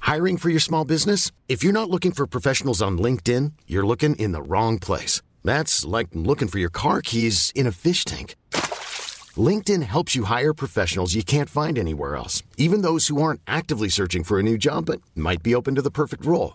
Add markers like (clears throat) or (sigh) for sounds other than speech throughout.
Hiring for your small business? If you're not looking for professionals on LinkedIn, you're looking in the wrong place. That's like looking for your car keys in a fish tank. LinkedIn helps you hire professionals you can't find anywhere else, even those who aren't actively searching for a new job but might be open to the perfect role.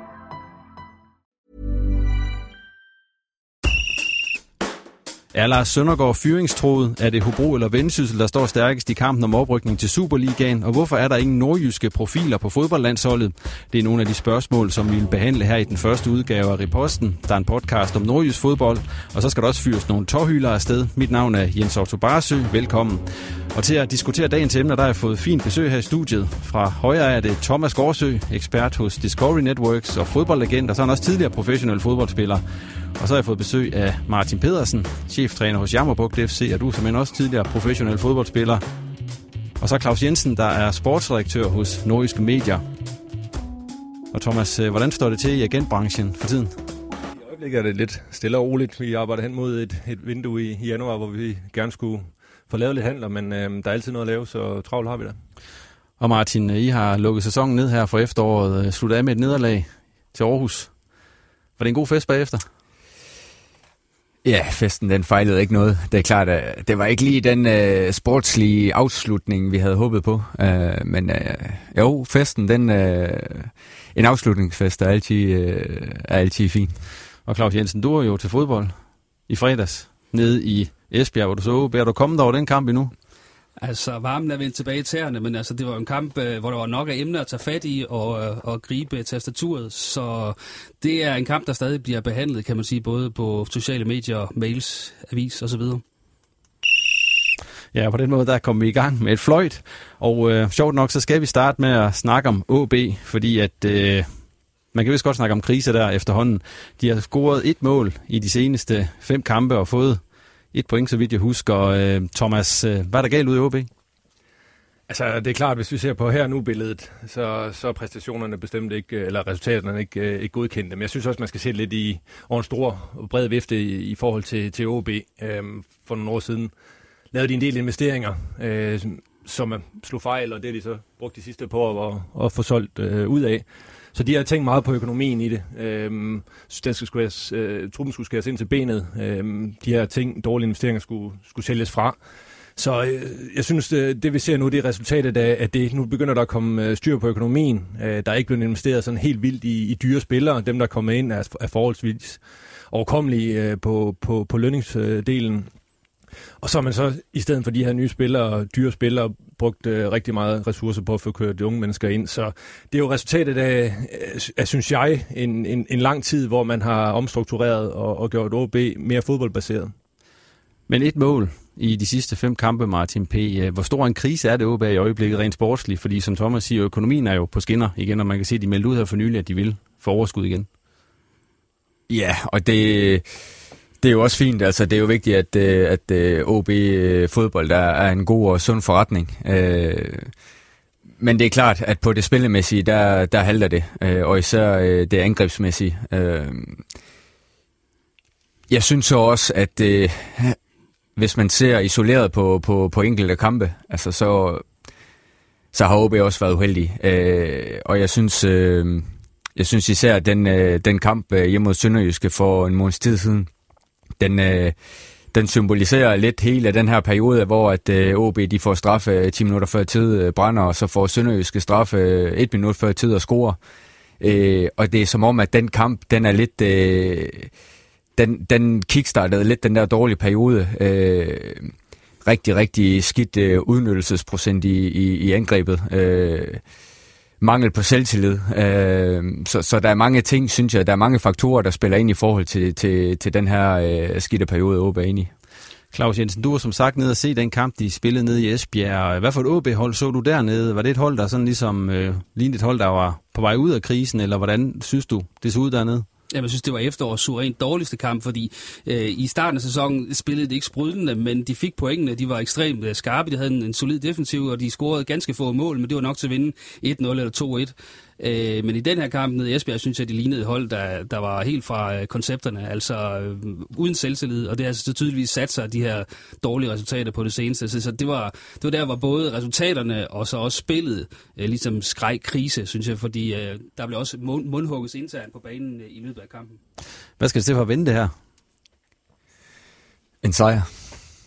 Er Lars Søndergaard fyringstroet? Er det Hobro eller Vendsyssel, der står stærkest i kampen om oprykning til Superligaen? Og hvorfor er der ingen nordjyske profiler på fodboldlandsholdet? Det er nogle af de spørgsmål, som vi vil behandle her i den første udgave af Reposten. Der er en podcast om nordjysk fodbold, og så skal der også fyres nogle tårhylder afsted. Mit navn er Jens Otto Barsø. Velkommen. Og til at diskutere dagens emner, der har jeg fået fint besøg her i studiet. Fra højre er det Thomas Gårdsø, ekspert hos Discovery Networks og fodboldlegend, og så er han også tidligere professionel fodboldspiller. Og så har jeg fået besøg af Martin Pedersen, cheftræner hos Jammerbugt FC, og du er simpelthen også tidligere professionel fodboldspiller. Og så Claus Jensen, der er sportsredaktør hos Nordiske Medier. Og Thomas, øh, hvordan står det til i agentbranchen for tiden? I øjeblikket er det lidt stille og roligt. Vi arbejder hen mod et, et vindue i, i januar, hvor vi gerne skulle få lavet lidt handler, men øh, der er altid noget at lave, så travlt har vi det. Og Martin, I har lukket sæsonen ned her for efteråret. Øh, Slutter af med et nederlag til Aarhus. Var det en god fest bagefter? Ja, festen den fejlede ikke noget. Det er klart, at det var ikke lige den uh, sportslige afslutning, vi havde håbet på. Uh, men uh, jo, festen, den uh, en afslutningsfest er altid, uh, er altid fin. Og Claus Jensen, du er jo til fodbold i fredags nede i Esbjerg, hvor du så OB. Er du kommet over den kamp endnu? Altså, varmen er vendt tilbage i tæerne, men altså, det var en kamp, øh, hvor der var nok af emner at tage fat i og, øh, og gribe tastaturet. Så det er en kamp, der stadig bliver behandlet, kan man sige, både på sociale medier, mails, avis osv. Ja, på den måde der kommer vi i gang med et fløjt. Og øh, sjovt nok, så skal vi starte med at snakke om OB, fordi at... Øh, man kan vist godt snakke om krise der efterhånden. De har scoret et mål i de seneste fem kampe og fået et point, så vidt jeg husker. Øh, Thomas, øh, hvad er der galt ud i OB? Altså, det er klart, hvis vi ser på her nu billedet, så, så er præstationerne bestemt ikke, øh, eller resultaterne ikke, øh, ikke godkendte. Men jeg synes også, man skal se lidt i over en stor og bred vifte i, i forhold til, til OB. Øhm, for nogle år siden lavede de en del investeringer, øh, som slog fejl, og det har de så brugt de sidste par år at, at få solgt øh, ud af. Så de har tænkt meget på økonomien i det. Øhm, den skal skæres, øh, truppen skulle skæres ind til benet. Øhm, de her ting, dårlige investeringer, skulle, skulle sælges fra. Så øh, jeg synes, det, det vi ser nu, det er resultatet af, at det nu begynder der at komme øh, styr på økonomien. Øh, der er ikke blevet investeret sådan helt vildt i, i dyre spillere. Dem, der er kommet ind, er, er forholdsvis overkommelige øh, på, på, på lønningsdelen. Og så har man så, i stedet for de her nye spillere, dyre spillere, brugt øh, rigtig meget ressourcer på at få kørt de unge mennesker ind. Så det er jo resultatet af, af synes jeg, en, en, en lang tid, hvor man har omstruktureret og, og gjort OB mere fodboldbaseret. Men et mål i de sidste fem kampe, Martin P. Hvor stor en krise er det OB i øjeblikket rent sportsligt? Fordi som Thomas siger, økonomien er jo på skinner igen, og man kan se, at de meldte ud her for nylig, at de vil få overskud igen. Ja, og det det er jo også fint. Altså, det er jo vigtigt, at, øh, at, øh, at OB øh, fodbold er, er en god og sund forretning. men det er klart, at på det spillemæssige, der, der halter det, øh, og især øh, det angrebsmæssige. Øh, jeg synes så også, at øh, hvis man ser isoleret på, på, på enkelte kampe, altså så, så har OB også været uheldig. Øh, og jeg synes, øh, jeg synes især, at den, øh, den kamp øh, hjemme mod Sønderjyske for en måneds tid siden, den, øh, den symboliserer lidt hele den her periode, hvor at øh, OB de får straffe øh, 10 minutter før tid øh, brænder, og så får Sønderjyske straffe øh, 1 minut før tid og score. Øh, og det er som om, at den kamp, den er lidt... Øh, den, den kickstartede lidt den der dårlige periode. Øh, rigtig, rigtig skidt øh, udnyttelsesprocent i, i, i angrebet. Øh, mangel på selvtillid. Øh, så, så der er mange ting, synes jeg, der er mange faktorer, der spiller ind i forhold til, til, til den her øh, skidte periode, OB er inde i. Claus Jensen, du var som sagt nede og se den kamp, de spillede nede i Esbjerg. Hvad for et OB-hold så du dernede? Var det et hold, der sådan ligesom øh, lignede et hold, der var på vej ud af krisen, eller hvordan synes du, det så ud dernede? Jamen, jeg synes, det var efterårets suverænt dårligste kamp, fordi øh, i starten af sæsonen spillede de ikke sprudlende, men de fik pointene. De var ekstremt øh, skarpe, de havde en, en solid defensiv, og de scorede ganske få mål, men det var nok til at vinde 1-0 eller 2-1. Øh, men i den her kamp nede i Esbjerg, synes jeg, de lignede et hold, der, der var helt fra øh, koncepterne, altså øh, uden selvtillid, og det har så tydeligvis sat sig de her dårlige resultater på det seneste. Så, så det, var, det var der, hvor både resultaterne og så også spillet øh, ligesom skreg krise, synes jeg, fordi øh, der blev også mund, mundhugges internt på banen øh, i løbet af kampen. Hvad skal det til for at vinde det her? En sejr.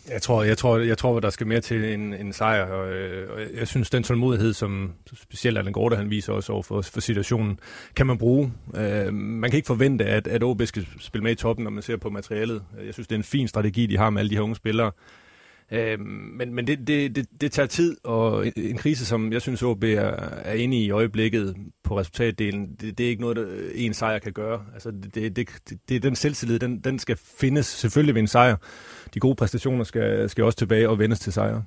Jeg tror, jeg tror, jeg tror, der skal mere til en, en sejr, og, øh, og jeg synes, den tålmodighed, som specielt Allan Gorte, han viser også over for, for situationen, kan man bruge. Øh, man kan ikke forvente, at, at OB skal spille med i toppen, når man ser på materialet. Jeg synes, det er en fin strategi, de har med alle de her unge spillere. Øh, men men det, det, det, det tager tid, og en krise, som jeg synes, OB er, er inde i i øjeblikket på resultatdelen, det, det er ikke noget, der en sejr kan gøre. Altså, det, det, det, det er den selvtillid, den, den skal findes selvfølgelig ved en sejr de gode præstationer skal, skal også tilbage og vendes til sejre.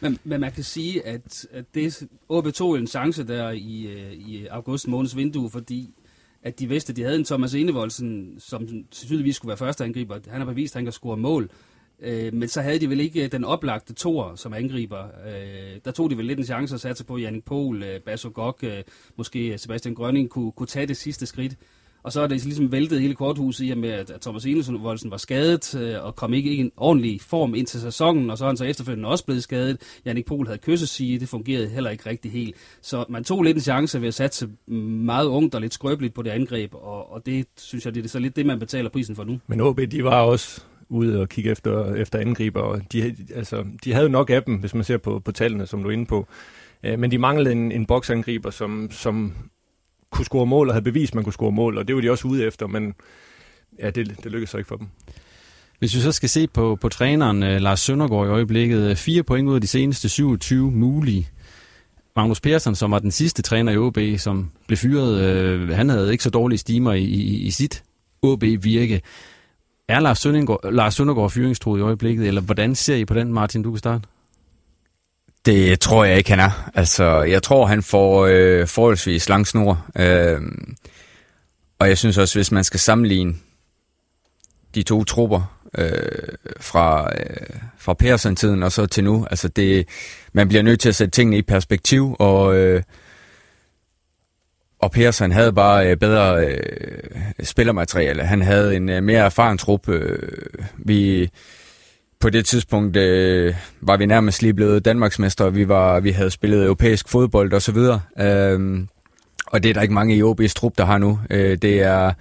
Men, men man kan sige, at, at det OB tog en chance der i, øh, i august måneds vindue, fordi at de vidste, at de havde en Thomas Enevoldsen, som selvfølgelig skulle være første angriber. Han har bevist, at han kan score mål. Øh, men så havde de vel ikke den oplagte tor som angriber. Øh, der tog de vel lidt en chance at satse på Jannik Pohl, øh, Basso Gok, øh, måske Sebastian Grønning kunne, kunne tage det sidste skridt. Og så er det ligesom væltet hele korthuset i og med, at Thomas Enevoldsen var skadet øh, og kom ikke i en ordentlig form ind til sæsonen, og så er han så efterfølgende også blevet skadet. Janik Pohl havde kyssesige, det fungerede heller ikke rigtig helt. Så man tog lidt en chance ved at satse meget ungt og lidt skrøbeligt på det angreb, og, og det synes jeg, det er så lidt det, man betaler prisen for nu. Men OB, de var også ude og kigge efter, efter angriber, og de, altså, de havde nok af dem, hvis man ser på, på tallene, som du er inde på. Øh, men de manglede en, en boksangriber, som, som kunne score mål og havde bevist, at man kunne score mål, og det var de også ude efter, men ja, det, det lykkedes så ikke for dem. Hvis vi så skal se på, på træneren øh, Lars Søndergaard i øjeblikket, øh, fire point ud af de seneste 27 mulige. Magnus Persson, som var den sidste træner i OB, som blev fyret, øh, han havde ikke så dårlige stimer i, i, i sit OB-virke. Er Lars Søndergaard, Lars Søndergaard fyringstruet i øjeblikket, eller hvordan ser I på den, Martin, du kan starte? Det tror jeg ikke, han er. Altså, jeg tror, han får øh, forholdsvis lang snor. Øh, og jeg synes også, hvis man skal sammenligne de to trupper øh, fra, øh, fra Persson-tiden og så til nu, altså det, man bliver nødt til at sætte tingene i perspektiv, og, øh, og Persson havde bare øh, bedre øh, spillermateriale. Han havde en øh, mere erfaren trup. Øh, vi på det tidspunkt øh, var vi nærmest lige blevet Danmarksmester, vi var vi havde spillet europæisk fodbold og så videre. Øhm, og det er der ikke mange i OB's trup, der har nu. Øh, det er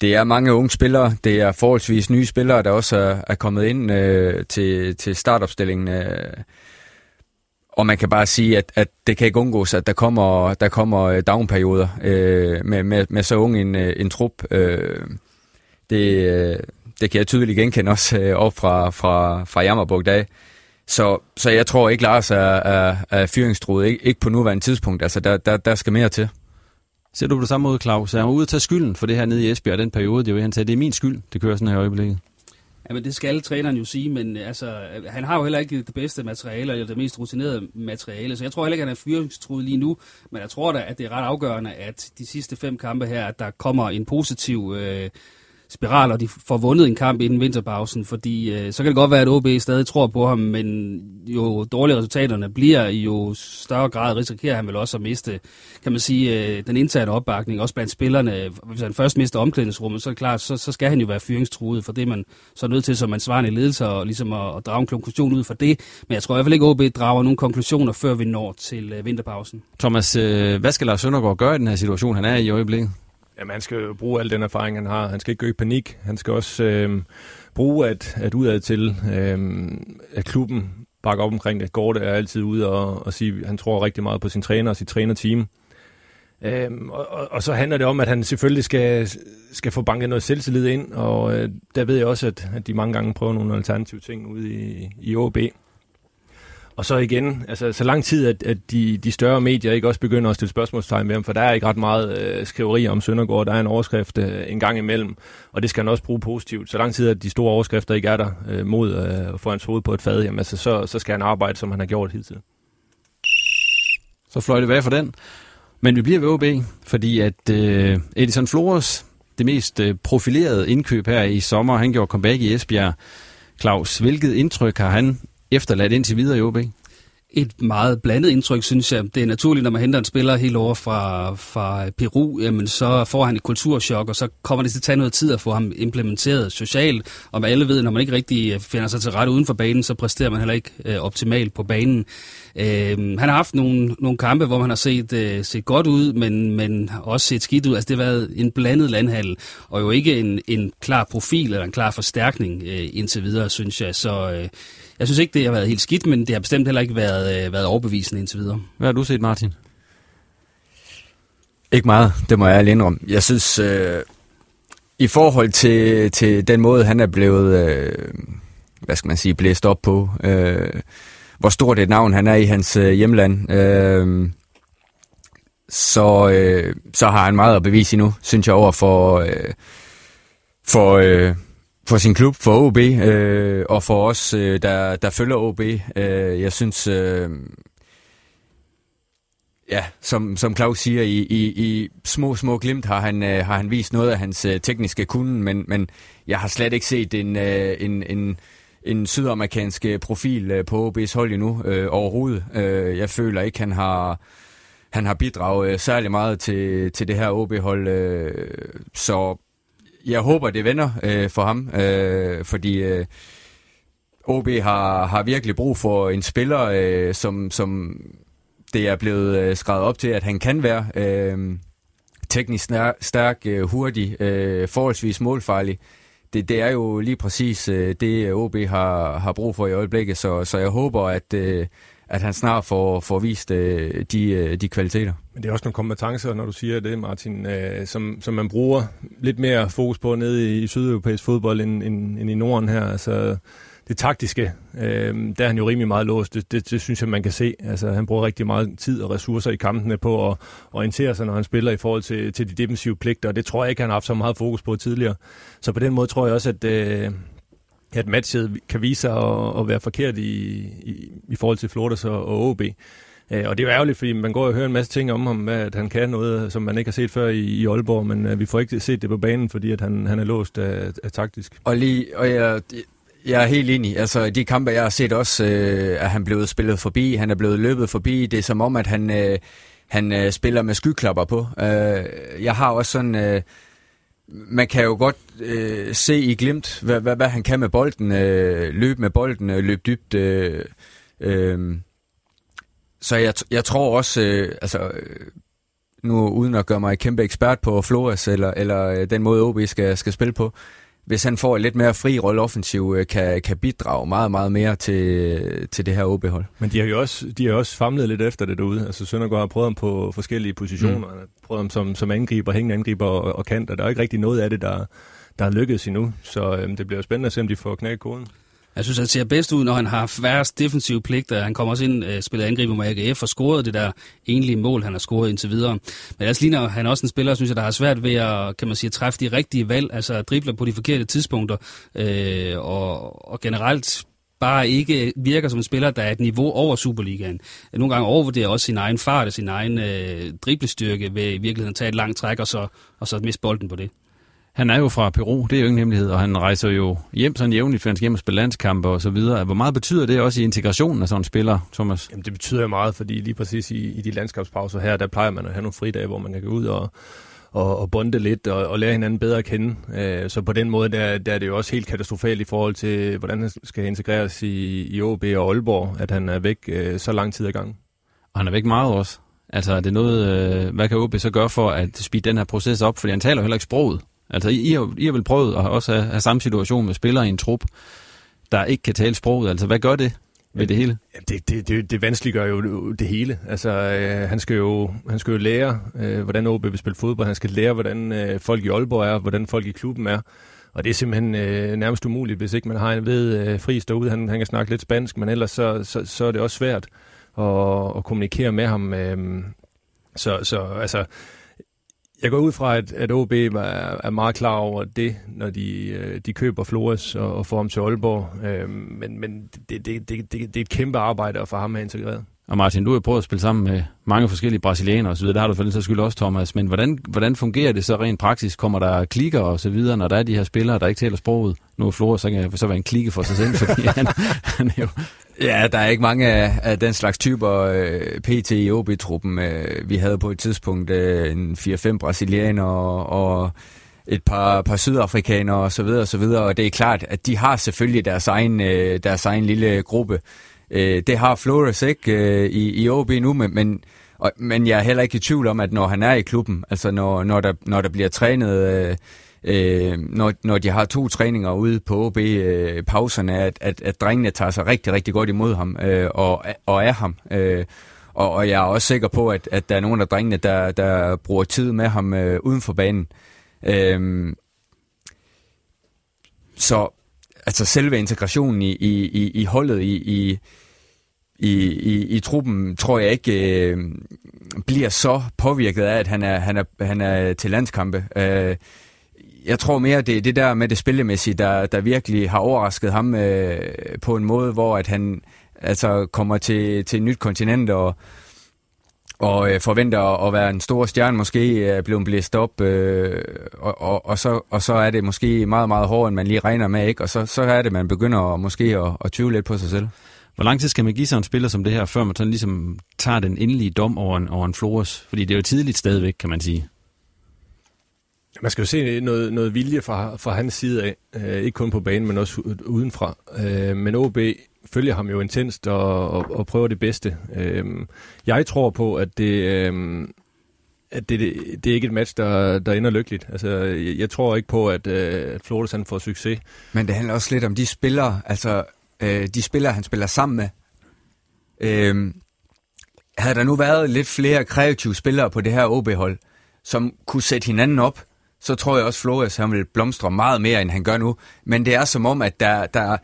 det er mange unge spillere, det er forholdsvis nye spillere, der også er, er kommet ind øh, til, til startopstillingen. Øh. Og man kan bare sige, at, at det kan ikke undgås, at der kommer, der kommer øh, downperioder øh, med, med, med så ung en, øh, en trup. Øh, det, øh, det kan jeg tydeligt genkende også øh, op fra, fra, fra Jammerburg dag. Så, så jeg tror ikke, Lars er, er, er fyringstroet. Ikke, ikke på nuværende tidspunkt. Altså, der, der, der skal mere til. Ser du på det samme måde, Claus? Er han ude at tage skylden for det her nede i Esbjerg, den periode, det vil han tage, det er min skyld, det kører sådan her i øjeblikket? Jamen det skal træneren jo sige, men altså, han har jo heller ikke det bedste materiale, eller det mest rutinerede materiale, så jeg tror heller ikke, at han er fyringstruet lige nu, men jeg tror da, at det er ret afgørende, at de sidste fem kampe her, at der kommer en positiv øh, spiral, og de får vundet en kamp inden vinterpausen, fordi øh, så kan det godt være, at OB stadig tror på ham, men jo dårligere resultaterne bliver, jo større grad risikerer han vel også at miste, kan man sige, øh, den interne opbakning, også blandt spillerne. Hvis han først mister omklædningsrummet, så er det klart, så, så skal han jo være fyringstruet, for det man så nødt til som ansvarlig ledelse og ligesom at, at drage en konklusion ud for det. Men jeg tror i hvert fald ikke, at OB drager nogle konklusioner, før vi når til øh, vinterpausen. Thomas, øh, hvad skal Lars Søndergaard gøre i den her situation, han er i i øjeblikket? Jamen, han skal bruge al den erfaring, han har. Han skal ikke gå i panik. Han skal også øh, bruge, at, at udad til, øh, at klubben bakker op omkring det. Gorte er altid ude og, og sige, at han tror rigtig meget på sin træner og sit trænerteam. Øhm, og, og, og så handler det om, at han selvfølgelig skal, skal få banket noget selvtillid ind, og øh, der ved jeg også, at, at de mange gange prøver nogle alternative ting ude i, i OB. Og så igen, altså så lang tid, at, at de, de større medier ikke også begynder at stille spørgsmålstegn ved ham, for der er ikke ret meget øh, skriveri om Søndergaard, der er en overskrift øh, en gang imellem, og det skal han også bruge positivt. Så lang tid, at de store overskrifter ikke er der øh, mod øh, at få hans hoved på et fad, jamen, altså, så, så skal han arbejde, som han har gjort hidtil. Så fløj det væk for den. Men vi bliver ved OB, fordi at øh, Edison Flores, det mest øh, profilerede indkøb her i sommer, han gjorde comeback i Esbjerg. Claus, hvilket indtryk har han efterladt indtil videre i OB? et meget blandet indtryk, synes jeg. Det er naturligt, når man henter en spiller helt over fra, fra Peru, jamen så får han et kulturschok, og så kommer det til at tage noget tid at få ham implementeret socialt. Og man alle ved, når man ikke rigtig øh, finder sig til rette uden for banen, så præsterer man heller ikke øh, optimalt på banen. Øh, han har haft nogle, nogle kampe, hvor man har set, øh, set godt ud, men, men også set skidt ud. Altså det har været en blandet landhandel, og jo ikke en, en klar profil eller en klar forstærkning øh, indtil videre, synes jeg. Så øh, jeg synes ikke, det har været helt skidt, men det har bestemt heller ikke været, øh, været overbevisende indtil videre. Hvad har du set, Martin? Ikke meget, det må jeg ærlig indrømme. Jeg synes, øh, i forhold til, til den måde, han er blevet, øh, hvad skal man sige, blæst op på, øh, hvor stort et navn han er i hans øh, hjemland, øh, så, øh, så har han meget at bevise endnu, synes jeg, over for, øh, for, øh, for sin klub, for OB, øh, og for os, øh, der, der følger OB. Øh, jeg synes, øh, ja, som, som Claus siger, i, i, i små, små glimt har han, øh, har han vist noget af hans øh, tekniske kunde, men, men jeg har slet ikke set en, øh, en, en, en sydamerikansk øh, profil øh, på OB's hold endnu øh, overhovedet. Øh, jeg føler ikke, han har han har bidraget øh, særlig meget til, til det her OB-hold, øh, så jeg håber, det vender øh, for ham, øh, fordi øh, OB har, har virkelig brug for en spiller, øh, som, som det er blevet øh, skrevet op til, at han kan være øh, teknisk stærk, stærk øh, hurtig, øh, forholdsvis målfarlig. Det, det er jo lige præcis øh, det, OB har, har brug for i øjeblikket, så, så jeg håber, at, øh, at han snart får, får vist øh, de, øh, de kvaliteter. Men det er også nogle kompetencer, når du siger det, Martin, øh, som, som man bruger lidt mere fokus på nede i sydeuropæisk fodbold end, end, end i Norden her. Altså, det taktiske, øh, der er han jo rimelig meget låst. Det, det, det synes jeg, man kan se. Altså, han bruger rigtig meget tid og ressourcer i kampene på at orientere sig, når han spiller i forhold til, til de defensive pligter. Og det tror jeg ikke, han har haft så meget fokus på tidligere. Så på den måde tror jeg også, at... Øh, at matchet kan vise sig at, at være forkert i, i, i forhold til Flores og, og OB. Øh, og det er jo ærgerligt, fordi man går og hører en masse ting om ham, at han kan noget, som man ikke har set før i, i Aalborg, men øh, vi får ikke set det på banen, fordi at han, han er låst af, af taktisk. Og, lige, og jeg, jeg er helt enig. Altså, de kampe, jeg har set også, øh, at han blevet spillet forbi, han er blevet løbet forbi. Det er som om, at han, øh, han øh, spiller med skyklapper på. Øh, jeg har også sådan... Øh, man kan jo godt øh, se i glimt, hvad, hvad, hvad han kan med bolden, øh, løbe med bolden, øh, løbe dybt. Øh, øh, så jeg, jeg tror også, øh, altså, nu uden at gøre mig kæmpe ekspert på Flores, eller, eller øh, den måde OB skal, skal spille på, hvis han får et lidt mere fri rolle offensiv, øh, kan, kan bidrage meget, meget mere til, til det her OB-hold. Men de har jo også, de har også famlet lidt efter det derude. Altså Søndergaard har prøvet ham på forskellige positioner. Mm. Han har prøvet ham som, som angriber, hængende angriber og, og kant, og der er ikke rigtig noget af det, der, der er lykkedes endnu. Så øhm, det bliver jo spændende at se, om de får knækket koden. Jeg synes, han ser bedst ud, når han har færrest defensive pligter. Han kommer også ind og spillet spiller angriber med AGF og scorede det der egentlige mål, han har scoret indtil videre. Men ellers ligner han også en spiller, synes jeg, der har svært ved at, kan man sige, træffe de rigtige valg, altså dribler på de forkerte tidspunkter, øh, og, og generelt bare ikke virker som en spiller, der er et niveau over Superligaen. Nogle gange overvurderer også sin egen fart og sin egen øh, driblestyrke ved i virkeligheden at tage et langt træk og så, og så miste bolden på det. Han er jo fra Peru, det er jo ingen hemmelighed, og han rejser jo hjem sådan jævnligt, for han skal hjem og spille landskampe og så videre. Hvor meget betyder det også i integrationen af sådan en spiller, Thomas? Jamen, det betyder jo meget, fordi lige præcis i, i de landskabspauser her, der plejer man at have nogle fridage, hvor man kan gå ud og, og, og bonde lidt og, og lære hinanden bedre at kende. Øh, så på den måde, der, der er det jo også helt katastrofalt i forhold til, hvordan han skal integreres i, i OB og Aalborg, at han er væk øh, så lang tid ad gang. Og han er væk meget også. Altså, er det noget, øh, hvad kan OB så gøre for at speede den her proces op? Fordi han taler jo heller ikke sproget. Altså, I, I, har, I har vel prøvet at også have, have samme situation med spillere i en trup, der ikke kan tale sproget. Altså, hvad gør det ved det hele? Det, det, det, det vanskeliggør jo det hele. Altså, øh, han, skal jo, han skal jo lære, øh, hvordan OB vil spille fodbold. Han skal lære, hvordan øh, folk i Aalborg er, hvordan folk i klubben er. Og det er simpelthen øh, nærmest umuligt, hvis ikke man har en ved øh, fri derude. Han, han kan snakke lidt spansk, men ellers så, så, så er det også svært at, at kommunikere med ham. Øh, så, så altså, jeg går ud fra, at, at OB er, er meget klar over det, når de, øh, de køber Flores og, og får ham til Aalborg. Øh, men men det, det, det, det, det er et kæmpe arbejde at få ham her integreret. Og Martin, du har prøvet at spille sammen med mange forskellige brasilianere osv., der har du for den sags skyld også, Thomas. Men hvordan, hvordan fungerer det så rent praktisk? Kommer der klikker og så videre, når der er de her spillere, der ikke taler sproget? Nu er Flora, så kan jeg så være en klikke for sig selv, (laughs) fordi han, han er jo Ja, der er ikke mange af, af den slags typer øh, PT i OB-truppen. Øh, vi havde på et tidspunkt øh, en 4-5 brasilianere og et par, par sydafrikanere og så videre og så videre, og det er klart, at de har selvfølgelig deres egen, øh, deres egen lille gruppe. Øh, det har Flores ikke øh, i, i OB nu, men, men, og, men jeg er heller ikke i tvivl om, at når han er i klubben, altså når, når, der, når der bliver trænet... Øh, øh, når, når de har to træninger ude på OB-pauserne, øh, at, at, at drengene tager sig rigtig, rigtig godt imod ham øh, og, og er ham. Øh, og, og jeg er også sikker på, at, at der er nogle af drengene, der, der bruger tid med ham øh, uden for banen. Øh, så altså selve integrationen i, i, i, i holdet, i, i, i, i, i truppen, tror jeg ikke øh, bliver så påvirket af, at han er, han er, han er til landskampe. Øh, jeg tror mere, det er det der med det spillemæssige, der, der virkelig har overrasket ham øh, på en måde, hvor at han altså kommer til, til et nyt kontinent og, og øh, forventer at være en stor stjerne, måske er blevet blæst op, øh, og, og, og, så, og så er det måske meget, meget hårdere, end man lige regner med, ikke? og så, så er det, man begynder at, måske at, at tvivle lidt på sig selv. Hvor lang tid skal man give sig en spiller som det her, før man sådan ligesom tager den endelige dom over en, over en Flores? Fordi det er jo tidligt stadigvæk, kan man sige. Man skal jo se noget, noget vilje fra, fra hans side af, øh, ikke kun på banen, men også udenfra. Øh, men OB følger ham jo intenst og, og, og prøver det bedste. Øhm, jeg tror på, at det... Øhm, at det, det, det er ikke et match, der, der ender lykkeligt. Altså, jeg, jeg tror ikke på, at, øh, at Flores han får succes. Men det handler også lidt om de spillere, altså øh, de spillere, han spiller sammen med. Øh, havde der nu været lidt flere kreative spillere på det her OB-hold, som kunne sætte hinanden op, så tror jeg også, Flores han vil blomstre meget mere, end han gør nu. Men det er som om, at der, der,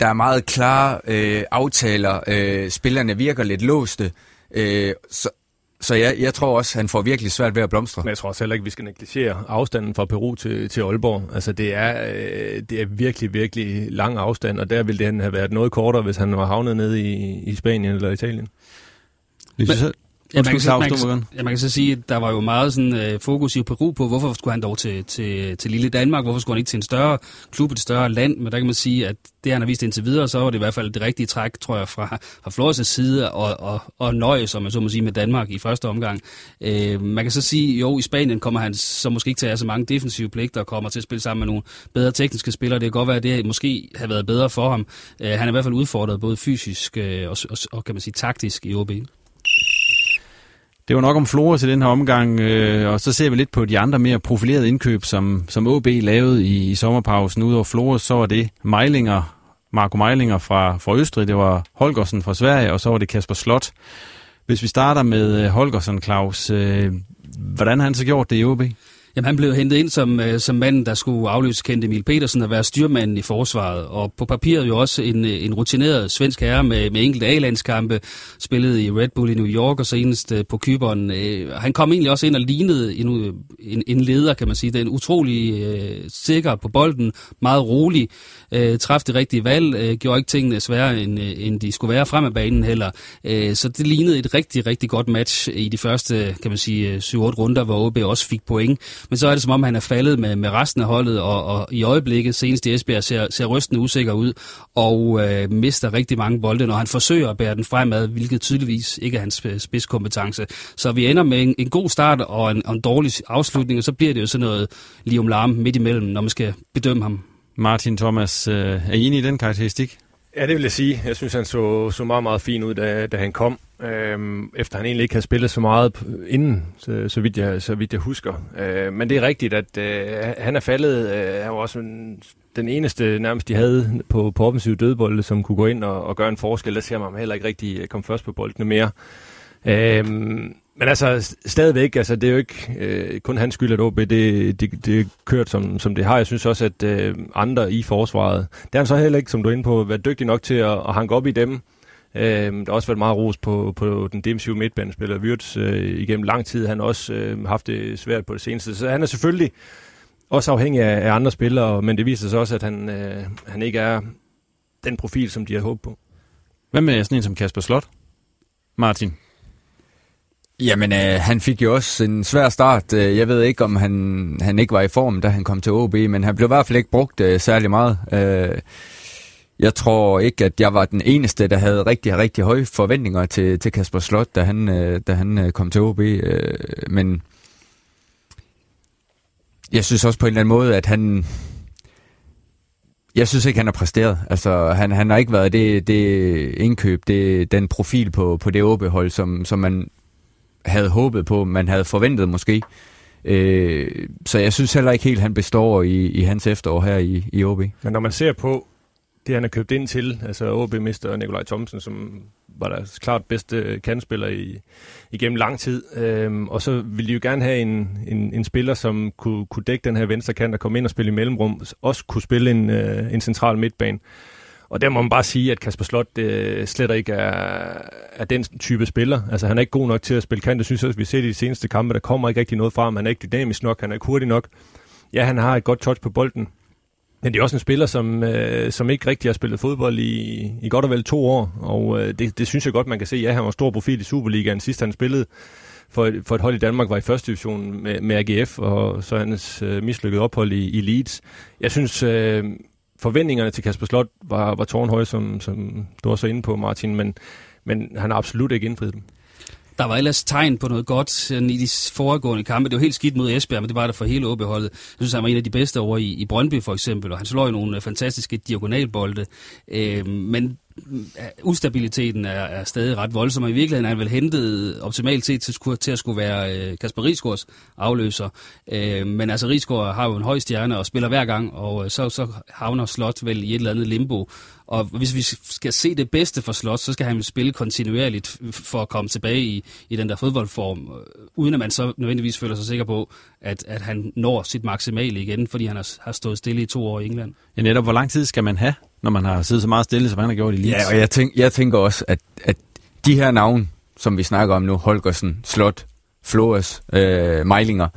der er meget klare øh, aftaler. Øh, spillerne virker lidt låste. Øh, så, så jeg, jeg tror også, han får virkelig svært ved at blomstre. Men jeg tror også heller ikke, vi skal negligere afstanden fra Peru til, til Aalborg. Altså det er, øh, det er virkelig, virkelig lang afstand, og der ville det have været noget kortere, hvis han var havnet nede i, i Spanien eller Italien. Men, Ja, man, kan, så, man, kan, ja, man kan så sige, at der var jo meget sådan, øh, fokus i Peru på, hvorfor skulle han dog til, til, til lille Danmark, hvorfor skulle han ikke til en større klub, et større land, men der kan man sige, at det han har vist indtil videre, så var det i hvert fald det rigtige træk, tror jeg, fra, fra Flores' side, og, og, og nøje, som man så må sige, med Danmark i første omgang. Øh, man kan så sige, jo, i Spanien kommer han så måske ikke til at have så mange defensive pligter, og kommer til at spille sammen med nogle bedre tekniske spillere. Det kan godt være, at det måske har været bedre for ham. Øh, han er i hvert fald udfordret både fysisk øh, og, og, og, kan man sige, taktisk i OB. Det var nok om Flora til den her omgang, øh, og så ser vi lidt på de andre mere profilerede indkøb, som, som OB lavede i, i sommerpausen. Udover Flora, så var det Meilinger, Marco Meilinger fra, fra Østrig, det var Holgersen fra Sverige, og så var det Kasper Slot. Hvis vi starter med øh, Holgersen, Claus, øh, hvordan har han så gjort det i OB? Jamen, han blev hentet ind som, øh, som manden, der skulle afløse Kent Emil Petersen og være styrmanden i forsvaret. Og på papiret jo også en, øh, en rutineret svensk herre med, med enkelte A-landskampe, spillede i Red Bull i New York og senest øh, på Kyberen. Øh, han kom egentlig også ind og lignede en, øh, en, en leder, kan man sige. Den er utrolig øh, sikker på bolden, meget rolig, øh, træffede det rigtige valg, øh, gjorde ikke tingene sværere, end, øh, end de skulle være frem af banen heller. Øh, så det lignede et rigtig, rigtig godt match i de første, kan man sige, øh, 7-8 runder, hvor OB også fik point. Men så er det som om, han er faldet med, med resten af holdet, og, og i øjeblikket, senest i Esbjerg, ser, ser rystende usikker ud, og øh, mister rigtig mange bolde, når han forsøger at bære den fremad, hvilket tydeligvis ikke er hans spidskompetence. Så vi ender med en, en god start og en, og en dårlig afslutning, og så bliver det jo sådan noget lige om larm midt imellem, når man skal bedømme ham. Martin Thomas, øh, er I enig i den karakteristik? Ja, det vil jeg sige. Jeg synes, han så, så meget, meget fin ud, da, da han kom. Øhm, efter han egentlig ikke har spillet så meget inden, så, så, vidt, jeg, så vidt jeg husker. Øh, men det er rigtigt, at øh, han er faldet. Øh, han var også en, den eneste nærmest, de havde på, på offensiv dødbolde, som kunne gå ind og, og gøre en forskel. Der ser man heller ikke rigtig øh, komme først på boldene mere. Øh, men altså, stadigvæk, altså, det er jo ikke øh, kun hans skyld, at OB det, det, det er kørt, som, som det har. Jeg synes også, at øh, andre i forsvaret, der er han så heller ikke, som du er inde på, været dygtig nok til at, at hanke op i dem. Øh, der har også været meget ros på, på den defensive midtbanespiller Wirtz øh, igennem lang tid. Han har også øh, haft det svært på det seneste. Så han er selvfølgelig også afhængig af, af andre spillere, men det viser sig også, at han, øh, han ikke er den profil, som de har håbet på. Hvad med sådan en som Kasper Slot? Martin? Jamen, øh, han fik jo også en svær start. Øh, jeg ved ikke, om han, han ikke var i form, da han kom til OB, men han blev i hvert fald ikke brugt øh, særlig meget. Øh, jeg tror ikke, at jeg var den eneste, der havde rigtig, rigtig høje forventninger til, til Kasper Slot, da han, øh, da han øh, kom til OB. Øh, men jeg synes også på en eller anden måde, at han... Jeg synes ikke, han har præsteret. Altså, han, han har ikke været det, det indkøb, det, den profil på, på det OB-hold, som, som man havde håbet på, man havde forventet måske. Øh, så jeg synes heller ikke helt, han består i, i hans efterår her i, i OB. Men når man ser på det, han har købt ind til, altså OB mister Nikolaj Thomsen, som var deres klart bedste kandspiller i, igennem lang tid. Øhm, og så ville de jo gerne have en, en, en spiller, som kunne, kunne dække den her venstre kant og komme ind og spille i mellemrum, også kunne spille en, øh, en central midtbane. Og der må man bare sige, at Kasper Slot øh, slet ikke er, er den type spiller. Altså han er ikke god nok til at spille kant. Det synes jeg også, vi ser i de seneste kampe. Der kommer ikke rigtig noget fra ham. Han er ikke dynamisk nok. Han er ikke hurtig nok. Ja, han har et godt touch på bolden. Men det er også en spiller, som, øh, som ikke rigtig har spillet fodbold i, i godt og vel to år. Og øh, det, det synes jeg godt, man kan se. Ja, han var stor profil i Superligaen. Sidst han spillede for for et hold i Danmark var i første division med, med AGF, og så hans øh, mislykkede ophold i, i Leeds. Jeg synes, øh, forventningerne til Kasper Slot var, var tårnhøje, som, som du også er inde på, Martin, men, men han har absolut ikke indfriet dem. Der var ellers tegn på noget godt øh, i de foregående kampe. Det var helt skidt mod Esbjerg, men det var der for hele åbeholdet. Jeg synes, han var en af de bedste over i, i Brøndby for eksempel, og han slår jo nogle øh, fantastiske diagonalbolde. Øh, men ustabiliteten er, er stadig ret voldsom, og i virkeligheden er han vel hentet optimalt set til, til at skulle være øh, Kasper Rigsgaards afløser. Øh, men altså Rigsgaard har jo en høj stjerne og spiller hver gang, og øh, så, så havner Slot vel i et eller andet limbo. Og hvis vi skal se det bedste for Slot, så skal han spille kontinuerligt for at komme tilbage i, i den der fodboldform, øh, uden at man så nødvendigvis føler sig sikker på, at, at han når sit maksimale igen, fordi han har, har stået stille i to år i England. Ja, netop hvor lang tid skal man have når man har siddet så meget stille, som han har gjort i Leeds. Ja, og jeg, tænk, jeg tænker også, at, at de her navne, som vi snakker om nu, Holgersen, Slot, Flores, øh, Meilinger,